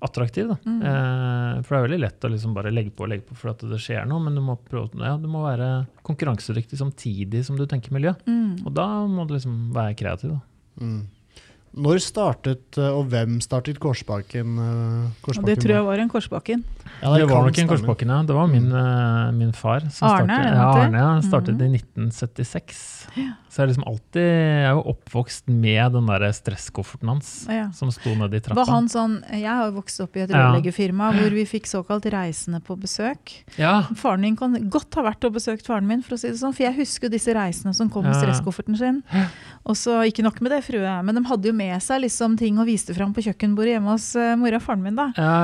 attraktiv. Da. Mm. Eh, for det er veldig lett å liksom bare legge på og legge på for at det skjer noe, men du må, prøve, ja, du må være konkurransedyktig samtidig som du tenker miljø. Mm. Og da må du liksom være kreativ. Da. Mm. Når startet, eh, og hvem startet Korsbakken? eh, Korsbakken det tror jeg var en Korsbakken. Ja, det, var nok en. Korsbakken, ja. Det var min, eh, min far som Arne, startet. Ja, han? Arne ja, startet Mhm. i 1976. Så jeg liksom alltid Jeg er jo oppvokst med den der stresskofferten hans Ja. som sto nedi trappa. Var han sånn, jeg har jo vokst opp i et Ja. hvor vi fikk såkalt reisende på besøk. Ja, Faren din kan godt ha vært og besøkt faren min, for å si det sånn, for jeg husker jo disse reisende som kom med stresskofferten sin. Og så, ikke nok med det, frue, men de hadde jo med seg liksom ting og viste fram på kjøkkenbordet hjemme hos uh, mora og faren min, da. ja,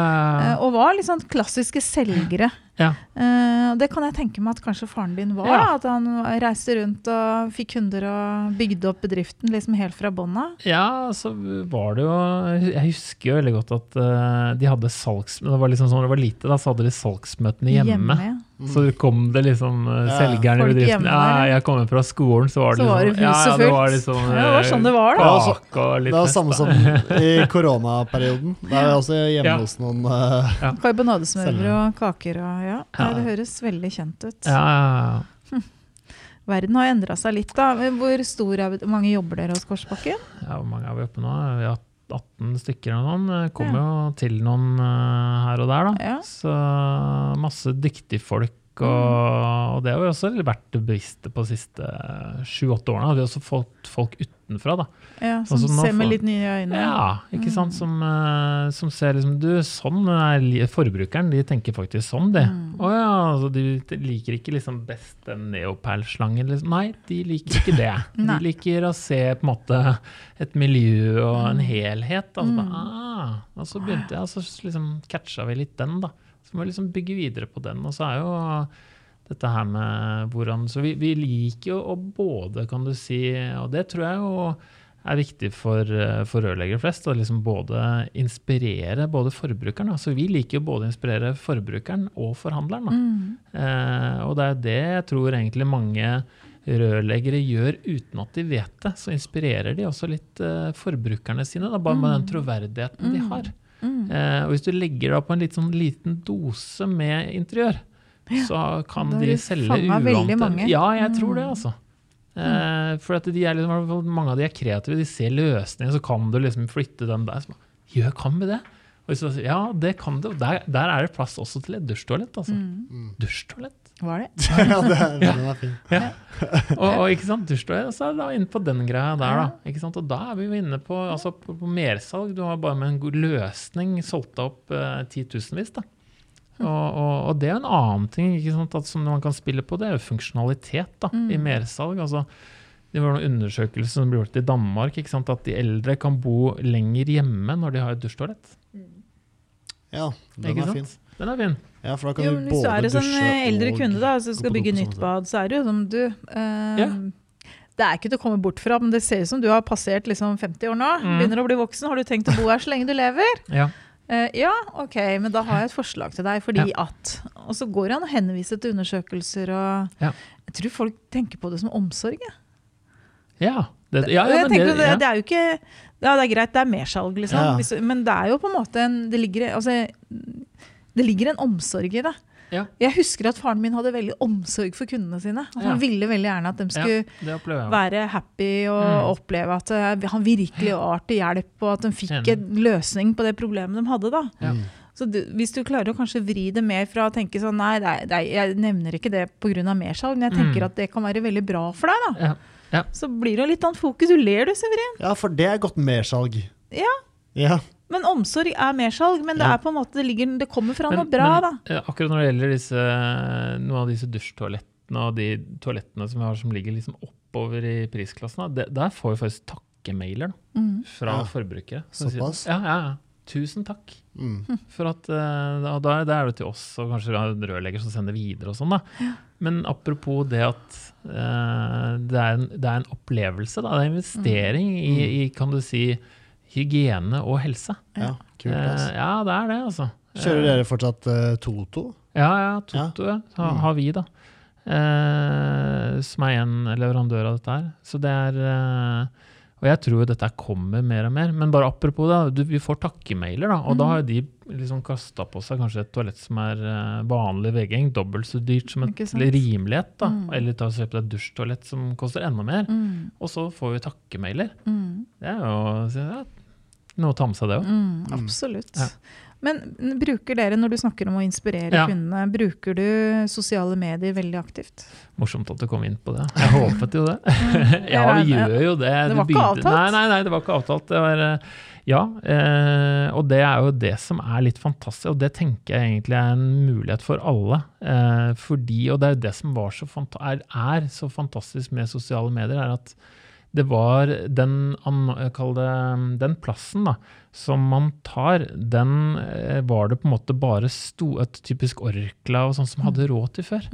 Eh, og var sånn klassiske selgere. Ja. Uh, det kan jeg tenke meg at kanskje faren din var. Ja. At han reiste rundt og fikk kunder og bygde opp bedriften liksom helt fra bånn av. ja, så var det jo Jeg husker jo veldig godt at uh, de hadde salgs... Det var liksom sånn, det var lite, da, så hadde de salgsmøtene hjemme. ja. Så kom det liksom uh, Ja. selgerne i bedriften. Ja, ja. jeg kommer fra skolen, så var det Så var det liksom ja, det var liksom, Ja, det var sånn det var, da. Ja, Kake og litt Det var samme som i koronaperioden. Da er jeg også hjemme Ja. hos noen eh, Karbonadesmørbrød Selger. og kaker og ja. Ja. det høres veldig kjent ut. Ja, ja, ja. Verden har endra seg litt, da. Hvor stor er, mange jobber dere hos Korsbakken? Ja, hvor mange er vi oppe nå? Vi har 18 stykker eller noen. Det kommer jo til noen eh, her og der, da. Ja. Så masse dyktige folk. Og, og det har vi også vært bevisste på de siste sju-åtte årene. Vi har også fått folk utenfra, da. Ja, som Altså, ser med folk, litt nye øyne. Ja, ikke sant? Som, eh, som ser liksom Du, sånn er forbrukeren. De tenker faktisk sånn, de. Mm. Å ja, altså de de liker ikke liksom best den neopal-slangen. Liksom. Nei, de liker ikke det. (laughs) De liker å se på en måte et miljø og en Mm. helhet. Altså, Mm. ah, og så begynte jeg, og så liksom catcha vi litt den, da. Så må vi liksom bygge videre på den. Og så er jo dette her med hvordan Så vi, vi liker jo å både, kan du si, og det tror jeg jo er viktig for, for rørleggere flest. Å liksom både inspirere både forbrukeren. Altså vi liker jo både å inspirere forbrukeren og forhandleren. Mm. Eh, og det er det jeg tror egentlig mange rørleggere gjør uten at de vet det, så inspirerer de også litt eh, forbrukerne sine, da, bare med den troverdigheten de har. Mm. Eh, og hvis du legger deg på en litt sånn liten dose med interiør, så kan de selge uante. Ja, jeg tror det, Mm. altså. Eh, for at de er liksom, i hvert fall mange av de er kreative, de ser løsninger, så kan du liksom flytte dem der. Så, Gjør, kan vi det? Og hvis du sier, ja, det kan du. Der, der er det plass også til et dusjtoalett. Altså. Mm. Dusjtoalett. Var det? (laughs) ja, det er, den er fin. Og, og ikke sant, dusjtoalett, så er det da inne på den greia der, da. Ikke sant? Og da er vi jo inne på, altså, på, på mersalg. Du har bare med en god løsning solgt deg opp eh, titusenvis. da. Og, og, og det er en annen ting ikke sant, at som man kan spille på, det er jo funksjonalitet da, i Mm. mersalg. altså det var noen undersøkelser som ble gjort i Danmark, ikke sant, at de eldre kan bo lenger hjemme når de har et dusjtoalett. Ja, den Ikke er sant? fin. Den er fin. Ja, for da kan Jo, du men hvis du er en sånn eh, eldre kunde da, som skal bygge nytt bad, så er det jo som du eh, Ja. Det er ikke til å komme bort fra, men det ser ut som du har passert liksom 50 år nå. Mm. Begynner å bli voksen. Har du tenkt å bo her så lenge du lever? (laughs) Ja. Eh, ja, ok, men da har jeg et forslag til deg, fordi at Og så går det an å henvise til undersøkelser og Ja. Jeg tror folk tenker på det som omsorg. jeg. Ja, det, ja, ja, men det, det, ja. det er jo ikke Ja, det er greit, det er mersalg, liksom. Ja. Men det er jo på en måte en Det ligger, altså, det ligger en omsorg i det. Ja. Jeg husker at faren min hadde veldig omsorg for kundene sine. At Han Ja. ville veldig gjerne at de skulle ja, være happy og Mm. oppleve at eh, han virkelig var til hjelp, og at de fikk en løsning på det problemet de hadde. da. Ja. Mm. Så du, hvis du klarer å kanskje vri det mer fra å tenke sånn Nei, nei, nei jeg nevner ikke det pga. mersalg, men jeg tenker Mm. at det kan være veldig bra for deg. da. Ja. Så blir det litt annet fokus. Du ler du, Severin. Ja, for det er godt mersalg. Ja. Ja. Men omsorg er mersalg. Men det Ja. er på en måte, det, ligger, det kommer fra Men- noe bra, men, da. eh, Akkurat når det gjelder disse, noen av disse dusjtoalettene og de toalettene som vi har som ligger liksom oppover i prisklassen, det, der får vi faktisk takkemailer da, Mm. fra Ja. forbrukere. Såpass? Ja, ja, ja. Tusen takk. Mm. For at, eh, og da, da er det til oss, og kanskje rørlegger som sender videre og sånn. da. Men apropos det at uh, det, er en, det er en opplevelse, da. Det er en investering i, i, kan du si, hygiene og helse. ja. Kult, Eh, altså. ja, det er det, altså. Kjører dere fortsatt eh, Toto? Ja, ja, Toto ja. Ha, har vi, da. Uh, som er en leverandør av dette her. Så det er uh, Og jeg tror dette kommer mer og mer. Men bare apropos det, du, vi får takkemailer, da. Og da Mm. har de liksom kasta på seg kanskje et toalett som er eh, vanlig vegging, dobbelt så dyrt som et rimelighet. da. Mm. Eller ta og et dusjtoalett som koster enda mer. Mm. Og så får vi takkemailer. Mm. Det er jo så ja, noe å ta med seg, det òg. Mm, Mm. absolutt. Ja. Men bruker dere, når du snakker om å inspirere Ja. kundene, bruker du sosiale medier veldig aktivt? Morsomt at du kom inn på det. (laughs) Jeg håpet jo det. (laughs) ja, vi gjør jo det. Det var ikke avtalt? Nei, nei, nei, det var ikke avtalt. Det var, eh, ja, eh, og det er jo det som er litt fantastisk, og det tenker jeg egentlig er en mulighet for alle. Eh, fordi, og det er det som var så fanta er, er så fantastisk med sosiale medier, er at det var den, det, den plassen da, som man tar, den eh, var det på en måte bare sto, et typisk Orkla og sånn som hadde råd til før.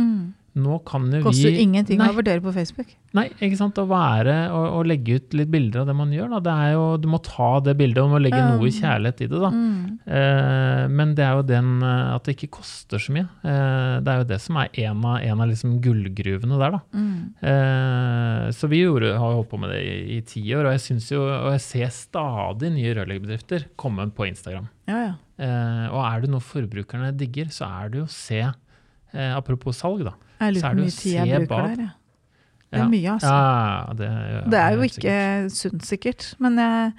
Nå kan jo Koster vi ingenting Nei. å vurdere på Facebook. Nei, ikke sant. Å være og, og legge ut litt bilder av det man gjør. Da. Det er jo, du må ta det bildet og du må legge um, noe kjærlighet i det. Da. Mm. Eh, men det er jo den eh, at det ikke koster så mye. Eh, det er jo det som er en av, en av liksom gullgruvene der. Da. Mm. Eh, så vi gjorde, har holdt på med det i, i ti år, og jeg, jo, og jeg ser stadig nye rørleggerbedrifter komme på Instagram. Ja, ja. Eh, og er det noe forbrukerne digger, så er det jo å se eh, Apropos salg, da. Jeg lurer er på hvor det mye tid jeg bruker bak. der. Ja. Det er Ja. mye, altså. Ja, det, ja, Det er jo ikke sunt, sikkert. Men jeg,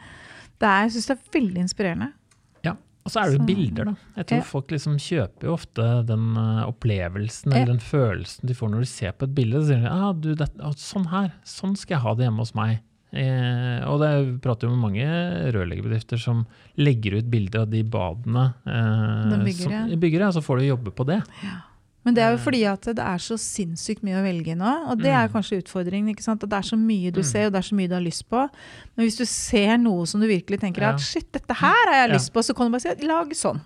det er, jeg syns det er veldig inspirerende. Ja, Og så er det jo bilder, da. Jeg tror Ja. folk liksom kjøper jo ofte den eh, opplevelsen Ja. eller den følelsen de får når de ser på et bilde. Så sier de ah, du, det, ah, sånn her, sånn skal jeg ha det hjemme hos meg. Eh, og det, vi prater jo med mange rørleggerbedrifter som legger ut bilder av de badene. Eh, De bygger, som, bygger, ja, så får du jobbe på det. Men det er jo Eh. fordi at det er så sinnssykt mye å velge nå. Og det er Mm. kanskje utfordringen. ikke sant? At det er så mye du Mm. ser, og det er så mye du har lyst på. Men hvis du ser noe som du virkelig tenker at shit, dette her har jeg lyst på, så kan du bare si lag sånn.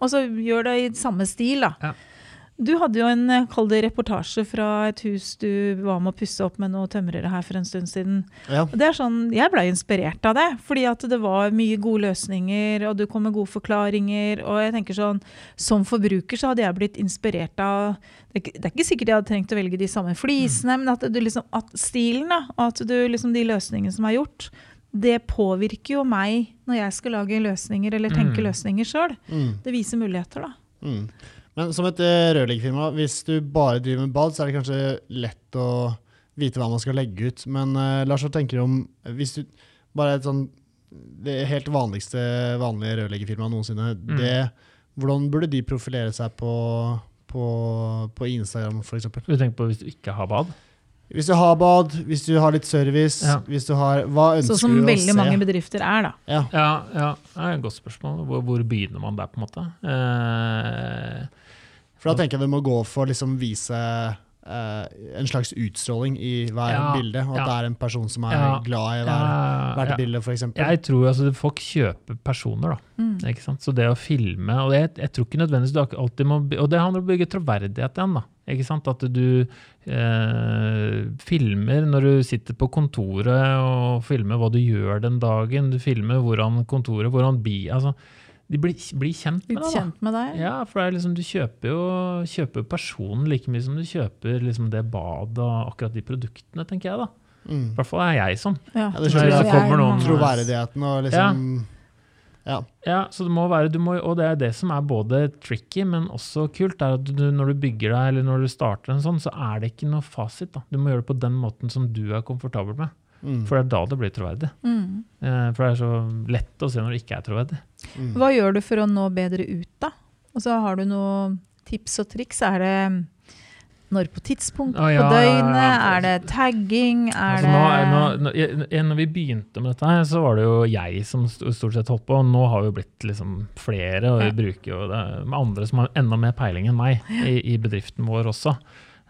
Og så gjør det i samme stil, da. Du hadde jo en eh, kall det reportasje fra et hus du var med å pusse opp med noen tømrere her for en stund siden. Ja. Og det er sånn, Jeg blei inspirert av det, fordi at det var mye gode løsninger, og du kom med gode forklaringer. og jeg tenker sånn, Som forbruker så hadde jeg blitt inspirert av Det er ikke, det er ikke sikkert jeg hadde trengt å velge de samme flisene, men at, du liksom, at stilen, da, at du liksom de løsningene som er gjort, det påvirker jo meg når jeg skal lage løsninger eller tenke Mm. løsninger sjøl. Mm. Det viser muligheter, da. Men som et eh, rørleggerfirma, hvis du bare driver med bad, så er det kanskje lett å vite hva man skal legge ut. Men uh, Lars, hva tenker du om hvis du bare et sånn Det helt vanligste vanlige rørleggerfirmaet noensinne, Mm. det, hvordan burde de profilere seg på, på, på Instagram, f.eks.? Du tenker på hvis du ikke har bad? Hvis du har bad, hvis du har litt service, Ja. hvis du har Hva ønsker Sånn som veldig mange bedrifter er, da. Ja. Ja, ja, det er et godt spørsmål. Hvor, hvor begynner man der, på en måte? Eh, For da tenker jeg det må gå for liksom vise Uh, en slags utstråling i hver Ja, bilde, og at ja. det er en person som er Ja, glad i hver, ja, hvert ja. bilde, f.eks. Jeg tror altså folk kjøper personer, da. Mm. Ikke sant? Så det å filme og jeg, jeg tror ikke nødvendigvis du alltid må Og det handler om å bygge troverdighet igjen. da. Ikke sant? At du eh, filmer når du sitter på kontoret og filmer hva du gjør den dagen. Du filmer hvordan kontoret hvordan bi, altså, De blir, blir kjent med deg. kjent med deg. Ja, for det er liksom, du kjøper jo kjøper personen like mye som du kjøper liksom det badet og akkurat de produktene, tenker jeg. da. I Mm. hvert fall er jeg sånn. Ja, det tror skjønner jeg jeg. kommer er noen- mange. Troverdigheten og liksom Ja. Ja, så det må være, du må, og det er det som er både tricky, men også kult, er at du, når du bygger deg, eller når du starter en sånn, så er det ikke noe fasit. da. Du må gjøre det på den måten som du er komfortabel med. Mm. For det er da det blir troverdig. Mm. Eh, for det er så lett å se når det ikke er troverdig. Mm. Hva gjør du for å nå bedre ut, da? Og så har du noen tips og triks. Er det når på tidspunkt ja, på ja, døgnet? ja. Er det tagging? Er Altså, nå, det nå, nå, når vi begynte med dette, her, så var det jo jeg som stort sett holdt på. og Nå har vi blitt liksom flere, og vi Ja. bruker jo det med andre som har enda mer peiling enn meg i, i bedriften vår også.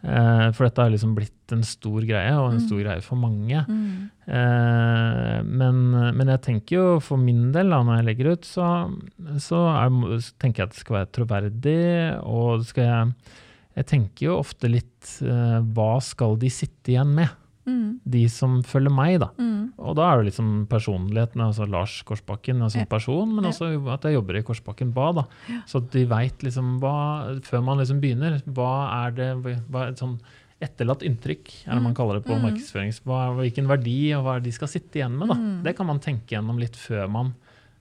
Eh, for dette har liksom blitt en stor greie, og en Mm. stor greie for mange. mm. Eh, men, men jeg tenker jo for min del, da, når jeg legger ut, så, så, er, så tenker jeg at det skal være troverdig, og det skal jeg Jeg tenker jo ofte litt eh, Hva skal de sitte igjen med? Mm. De som følger meg, da. Mm. Og da er det liksom personligheten, altså Lars Korsbakken som Ja. person, men Ja. også at jeg jobber i Korsbakken bad. da. Så at de veit liksom hva Før man liksom begynner, hva er det hva sånn Etterlatt inntrykk, er det man kaller det på Mm. markedsførings... Hvilken verdi og hva de skal sitte igjen med. da. Mm. Det kan man tenke gjennom litt før man,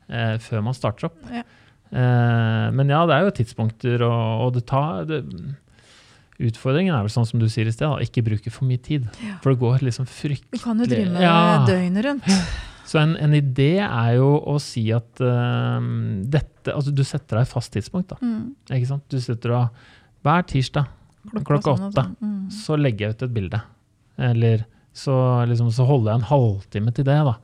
eh, før man starter opp. Ja. Eh, men ja, det er jo tidspunkter, og, og det tar det, Utfordringen er vel sånn som du sier i sted, da, ikke bruke for mye tid. For det går liksom fryktelig Du kan jo drive med Ja. døgnet rundt. Så en, en idé er jo å si at uh, dette Altså, du setter deg et fast tidspunkt, da. Mm. Ikke sant? Du setter deg Hver tirsdag klokka sånn åtte, sånn. Mm. så legger jeg ut et bilde. Eller så, liksom, så holder jeg en halvtime til det, da.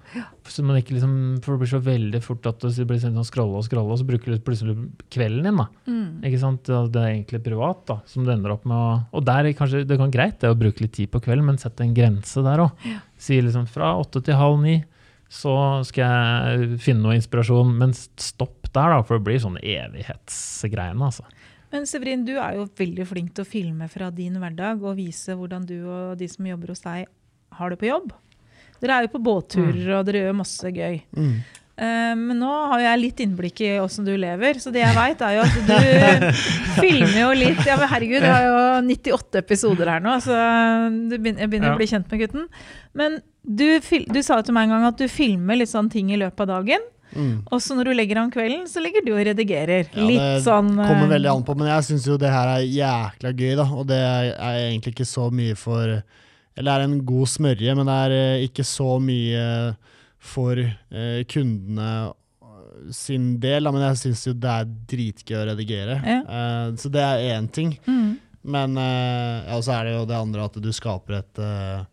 Så man ikke liksom, for det blir så veldig fort at det blir sånn scrolle og scrolle, og så bruker du plutselig kvelden din, da. Mm. Ikke sant? Det er egentlig privat, da, som du ender opp med å Og der er kanskje det kan greit det å bruke litt tid på kvelden, men sett en grense der òg. Si liksom fra åtte til halv ni, så skal jeg finne noe inspirasjon, men stopp der, da, for det blir sånn evighetsgreiene, altså. Men Severin, du er jo veldig flink til å filme fra din hverdag og vise hvordan du og de som jobber hos deg, har det på jobb. Dere er jo på båtturer, og dere gjør masse gøy. Mm. Eh, men nå har jeg litt innblikk i åssen du lever, så det jeg veit, er jo at du (laughs) filmer jo litt Ja, men herregud, du har jo 98 episoder her nå, så begynner, jeg begynner Ja. å bli kjent med gutten. Men du, du sa jo til meg en gang at du filmer litt sånne ting i løpet av dagen. Mm. Og så når du legger om kvelden, så legger du og redigerer. Ja, litt sånn Det kommer veldig an på, men jeg syns jo det her er jækla gøy, da. Og det er egentlig ikke så mye for Eller det er en god smørje, men det er eh, ikke så mye for eh, kundene sin del. Men jeg syns jo det er dritgøy å redigere. Ja. Eh, så det er én ting. mm, Men eh, ja, så er det jo det andre at du skaper et eh,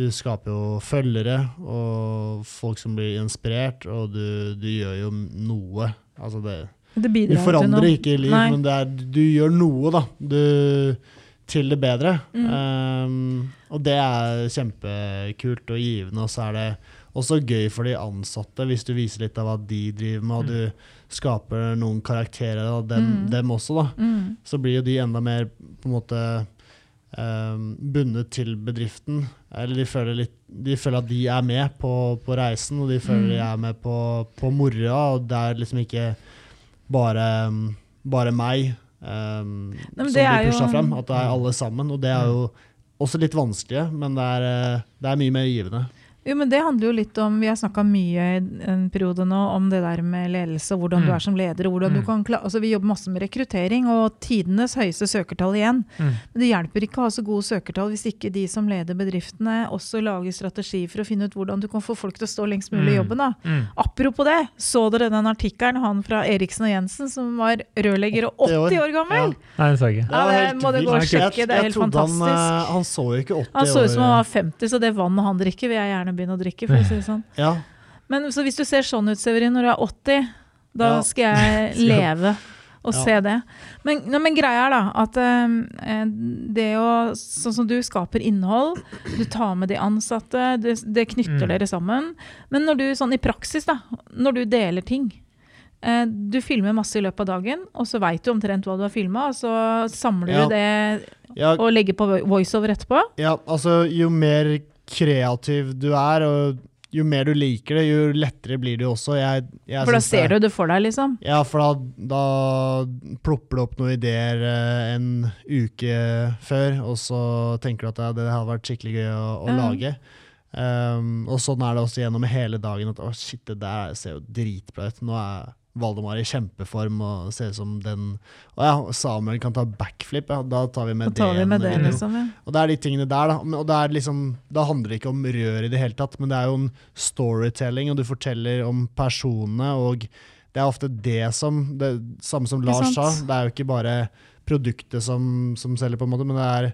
Du skaper jo følgere og folk som blir inspirert, og du, du gjør jo noe. Altså det Det du forandrer noe. ikke liv, Nei. men det er, du gjør noe, da. Du, til det bedre. Mm. Um, og det er kjempekult og givende. Og så er det også gøy for de ansatte hvis du viser litt av hva de driver med, og du skaper noen karakterer av dem, Mm. dem også, da. Mm. Så blir jo de enda mer på en måte eh, bundet til bedriften. Eller de føler, litt, de føler at de er med på, på reisen, og de føler Mm. de er med på, på moroa, og det er liksom ikke bare, bare meg um, Nei, som blir pusha frem, at det er alle sammen. Og det er jo også litt vanskelig, men det er, eh, det er mye mer givende. Jo, men Det handler jo litt om Vi har snakka mye i en periode nå om det der med ledelse, hvordan Mm. du er som leder. hvordan hvordan du Mm. kan klare, altså Vi jobber masse med rekruttering, og tidenes høyeste søkertall igjen. Mm. Men det hjelper ikke å ha så gode søkertall hvis ikke de som leder bedriftene, også lager strategi for å finne ut hvordan du kan få folk til å stå lengst mulig i Mm. jobben. da. Mm. Apropos det, så dere den artikkelen han fra Eriksen og Jensen som var rørlegger og 80 år. 80 år gammel? Nei, det sa jeg ikke. Ja, det må det gå og sjekke, det er helt fantastisk. Han, fantastisk. eh, han så jo ikke 80 år. Han så ut som han var 50, så det vannet han drikker, vil jeg gjerne begynne å drikke. for å si det sånn. (laughs) Ja, Men så hvis du ser sånn ut, Severin, når du er 80, da Ja. skal jeg (laughs) leve og Ja. se det. Men, no, men greia er da at eh, det å Sånn som du skaper innhold, du tar med de ansatte, det, det knytter Mm. dere sammen. Men når du sånn i praksis, da, når du deler ting eh, Du filmer masse i løpet av dagen, og så veit du omtrent hva du har filma, og så samler Ja. du det og legger på voiceover etterpå. ja, altså jo mer kreativ du er, og jo mer du liker det, jo lettere blir det jo også. Jeg, jeg For da ser det- du det for deg, liksom. Ja, for da, da plopper det opp noen ideer eh, en uke før, og så tenker du at det, det hadde vært skikkelig gøy å, å mm. lage. Um, og sånn er det også gjennom hele dagen. At å shit, det der ser jo dritbra ut. Nå er Valdemar i kjempeform og ser ut som den Å ja, Samuel kan ta backflip, ja. Da tar vi Da med tar vi det. med det, liksom. Ja. og det er de tingene der, da. Og det er liksom, da handler det ikke om rør i det hele tatt, men det er jo en storytelling, og du forteller om personene, og det er ofte det som det Samme som Lars sa, det er jo ikke bare produktet som, som selger, på en måte, men det er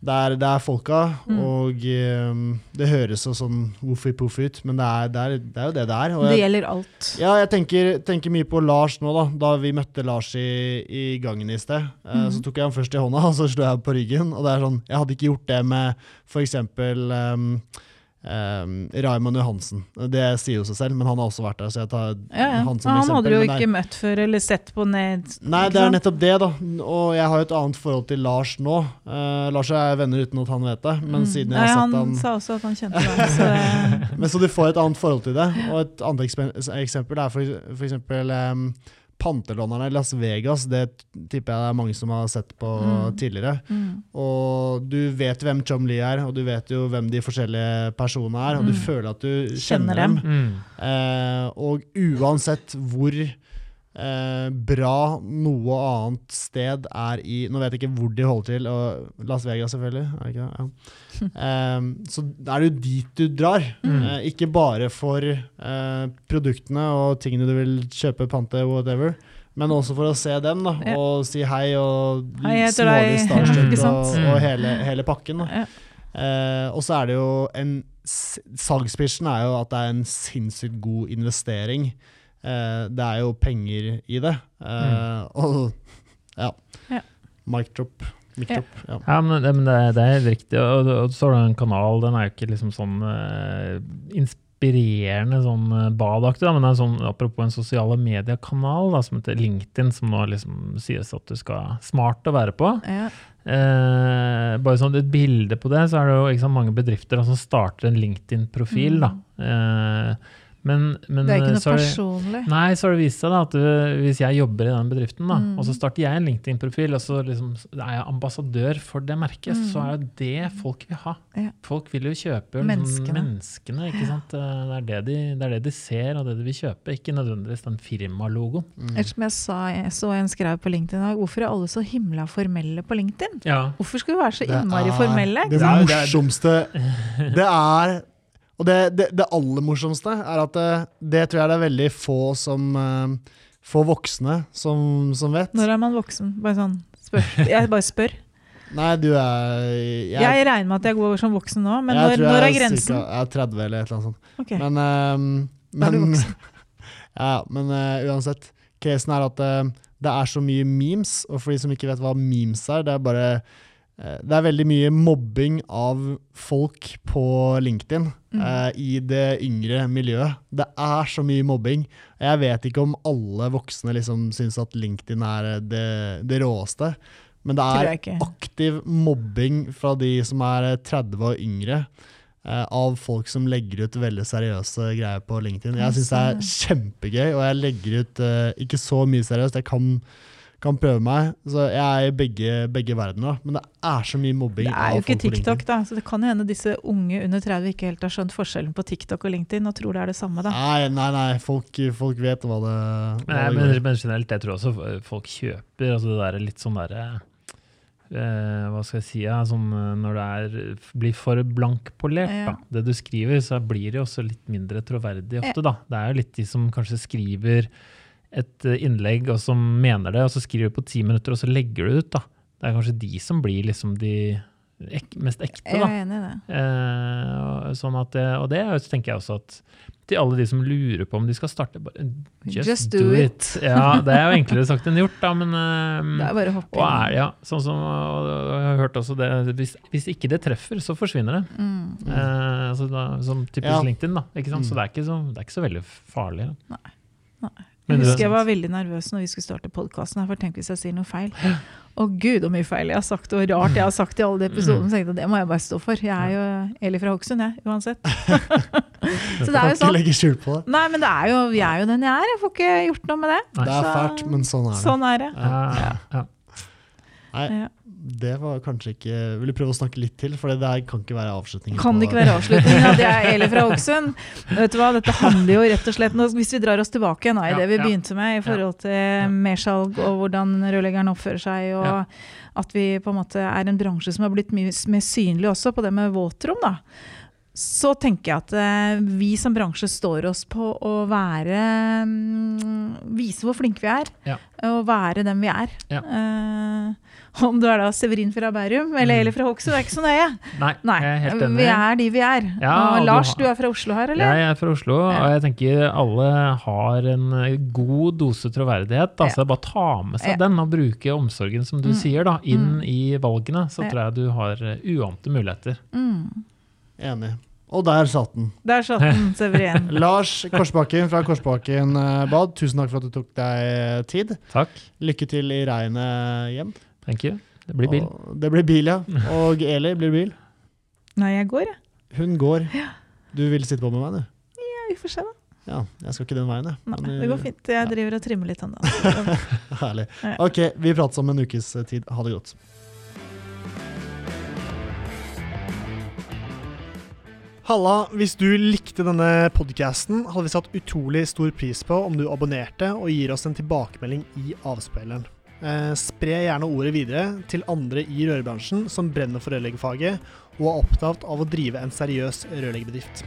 det er, det er folka, Mm. og um, det høres så sånn woofy-poofy ut, men det er, det, er, det er jo det det er. Og Det gjelder alt. ja, jeg tenker, tenker mye på Lars nå, da. Da vi møtte Lars i, i gangen i sted, eh, Mhm. så tok jeg ham først i hånda, (laughs) og så slo jeg på ryggen. Og det er sånn, jeg hadde ikke gjort det med f.eks. Um, um, Raymond Johansen. Det sier jo seg selv, men han har også vært der, så jeg tar Ja, ja. han som Han hadde du jo ikke møtt før eller sett på ned. Nei, det er nettopp det, da. Og jeg har jo et annet forhold til Lars nå. Uh, Lars og jeg er venner uten at han vet det, men Mm. siden jeg har han sett han sa også at han kjente deg. Så (laughs) Men Så du får et annet forhold til det. Og et annet eksempel er for, for eksempel um, Pantelånerne i Las Vegas. Det tipper jeg det er mange som har sett på Mm. tidligere. mm. Og du vet hvem Chum Lee er, og du vet jo hvem de forskjellige personene er, og du Mm. føler at du Kjenner kjenner, dem. Mm. Eh, og uansett hvor eh, bra noe annet sted er i Nå vet jeg ikke hvor de holder til, og Las Vegas selvfølgelig. Er det ikke det? Ja. (laughs) Eh, så er det jo dit du drar. Mm. Eh, ikke bare for eh, produktene og tingene du vil kjøpe, pante, whatever. Men også for å se dem da, Ja. og si hei og Hei, smålig (laughs) starstruck ja, og, og hele, hele pakken. Da. Eh, og så er det jo en Salgspitchen er jo at det er en sinnssykt god investering. Eh, det er jo penger i det. Eh, Og ja. Ja. Mic drop. Mic Ja. drop. Ja. Ja, men, det, men det, det er helt riktig. Og, og så har du en kanal, den er jo ikke liksom sånn uh, inspirerende sånn badaktig, da, men det er sånn, apropos en sosiale mediekanal da, som heter LinkedIn, som nå liksom sies at du skal smart å være på. ja. Eh, bare sånn et bilde på det, så er det jo ikke sant, mange bedrifter som som starter en LinkedIn-profil. da. Eh, men, men Det er ikke eh, noe så det- personlig. Nei, så har det vist seg da, at du, hvis jeg jobber i den bedriften, da, Mm. og så starter jeg en LinkedIn-profil, og så liksom, er jeg ambassadør for det merket, Mm. så er det det folk vil ha. Ja. Folk vil jo kjøpe liksom, Menneskene. menneskene. ikke sant? Eh, Det er det, de, det er det de ser, og det de vil kjøpe, ikke nødvendigvis den firmalogoen. Mm. Eller som jeg sa, jeg så en skrev på LinkedIn i dag, hvorfor er alle så himla formelle på LinkedIn? Ja. Hvorfor skal vi være så innmari formelle? Det er- det morsomste Det er Og det, det, det aller morsomste er at det, det tror jeg det er veldig få som eh, Få voksne som, som vet. Når er man voksen? Bare sånn, spør. Jeg bare spør. (laughs) Nei, du er Jeg, Jeg regner med at jeg går som voksen nå, men når, når er grensen? Cirka, jeg er 30 eller et eller annet sånt. Ok. Men, uh, Da er du men, voksen. (laughs) ja, men uh, uansett. Casen er at uh, det er så mye memes, og for de som ikke vet hva memes er, det er bare eh, det er veldig mye mobbing av folk på LinkedIn Mm. eh, i det yngre miljøet. Det er så mye mobbing. Jeg vet ikke om alle voksne liksom syns at LinkedIn er eh, det, det råeste, men det er aktiv mobbing fra de som er eh, 30 og yngre. eh, av folk som legger ut veldig seriøse greier på LinkedIn. Jeg syns det er kjempegøy, og jeg legger ut eh, ikke så mye seriøst. Jeg kan, kan prøve meg. Så jeg er i begge, begge verdener, men det er så mye mobbing. Det er jo ikke TikTok, da. Så det kan jo hende disse unge under 30 ikke helt har skjønt forskjellen på TikTok og LinkedIn og tror det er det samme, da. Nei, nei, nei. Folk, folk vet hva det, hva Nei, det men, men generelt, jeg tror også folk kjøper altså det der litt sånn derre eh, Hva skal jeg si ja, sånn, eh, Når det er, blir for blankpolert, Ja. da, det du skriver, så blir det også litt mindre troverdig ofte. da. Det er jo litt de som kanskje skriver et eh, innlegg og som mener det, og så skriver du på ti minutter, og så legger du det ut. da. Det er kanskje de som blir liksom de ek mest ekte. Jeg er enig i det. Eh, og sånn at det, og det er tenker jeg også at til alle de som lurer på om de skal starte, bare just, Just do, do it. Ja, det er jo enklere sagt enn gjort, da, men Det eh, er bare å hoppe og er, inn. ja, sånn som og jeg har hørt også det, hvis, hvis ikke det treffer, så forsvinner det. Mm. Eh, altså da, som typisk Ja. LinkedIn, da. Ikke sant? Mm. Så det er, ikke så, det er ikke så veldig farlig. Da. Nei. Jeg husker jeg var veldig nervøs når vi skulle starte podkasten. For tenk hvis jeg sier noe feil. Å gud, så mye feil jeg har sagt, og rart jeg har sagt i alle de episodene. Så tenkte jeg, det må jeg bare stå for. Jeg er jo Eli fra Hokksund, jeg, uansett. (laughs) så det er Kan jo ikke sånn. legge skjul på det. Nei, men det er jo, jeg er jo den jeg er. Jeg får ikke gjort noe med det. Det er fælt, men sånn er det. Sånn er det. Ja, ja. Nei, Ja. Det var kanskje ikke Vil du prøve å snakke litt til? For det der kan ikke være avslutningen. Kan ikke være avslutningen at jeg er (laughs) Eli fra Hokksund? Vet du hva, Dette handler jo rett og slett nå, Hvis vi drar oss tilbake igjen i Ja, det vi ja. begynte med i forhold til mersalg og hvordan rørleggeren oppfører seg, og at vi på en måte er en bransje som har blitt mye mer synlig også på det med våtrom, da. Så tenker jeg at eh, vi som bransje står oss på å være mm, Vise hvor flinke vi er, Ja. og være den vi er. Ja. Om du er da Severin fra Bærum eller Mm. Eli fra Hokksund, det er ikke så nøye. Nei, Nei, jeg er helt enig. vi er de vi er. Ja, og du Lars, har- du er fra Oslo her, eller? Jeg er fra Oslo, Ja. og jeg tenker alle har en eh, god dose troverdighet. Da. Ja. Så det er bare å ta med seg Ja. den og bruke omsorgen, som du Mm. sier, da, inn Mm. i valgene. Så Ja. tror jeg du har eh, uante muligheter. Mm. Enig. Og der satt den. Der satt den, (laughs) Severin. (laughs) Lars Korsbakken fra Korsbakken eh, Bad, tusen takk for at du tok deg tid. Takk. Lykke til i regnet hjem. Thank you. Det blir bil. Og det blir bil, ja. Og Eli, blir det bil? Nei, jeg går, jeg. Hun går. Du vil sitte på med meg, du? Ja, vi får se, da. Ja, jeg skal ikke den veien, jeg. Nei, Men, det går fint. Jeg driver og trimmer litt ennå. (laughs) Herlig. Ok, vi prates om en ukes eh, tid. Ha det godt. Halla, hvis du likte denne podcasten, hadde vi satt utrolig stor pris på om du abonnerte og gir oss en tilbakemelding i avspilleren. Eh, spre gjerne ordet videre til andre i rørbransjen som brenner for rørleggerfaget og er opptatt av å drive en seriøs rørleggerbedrift.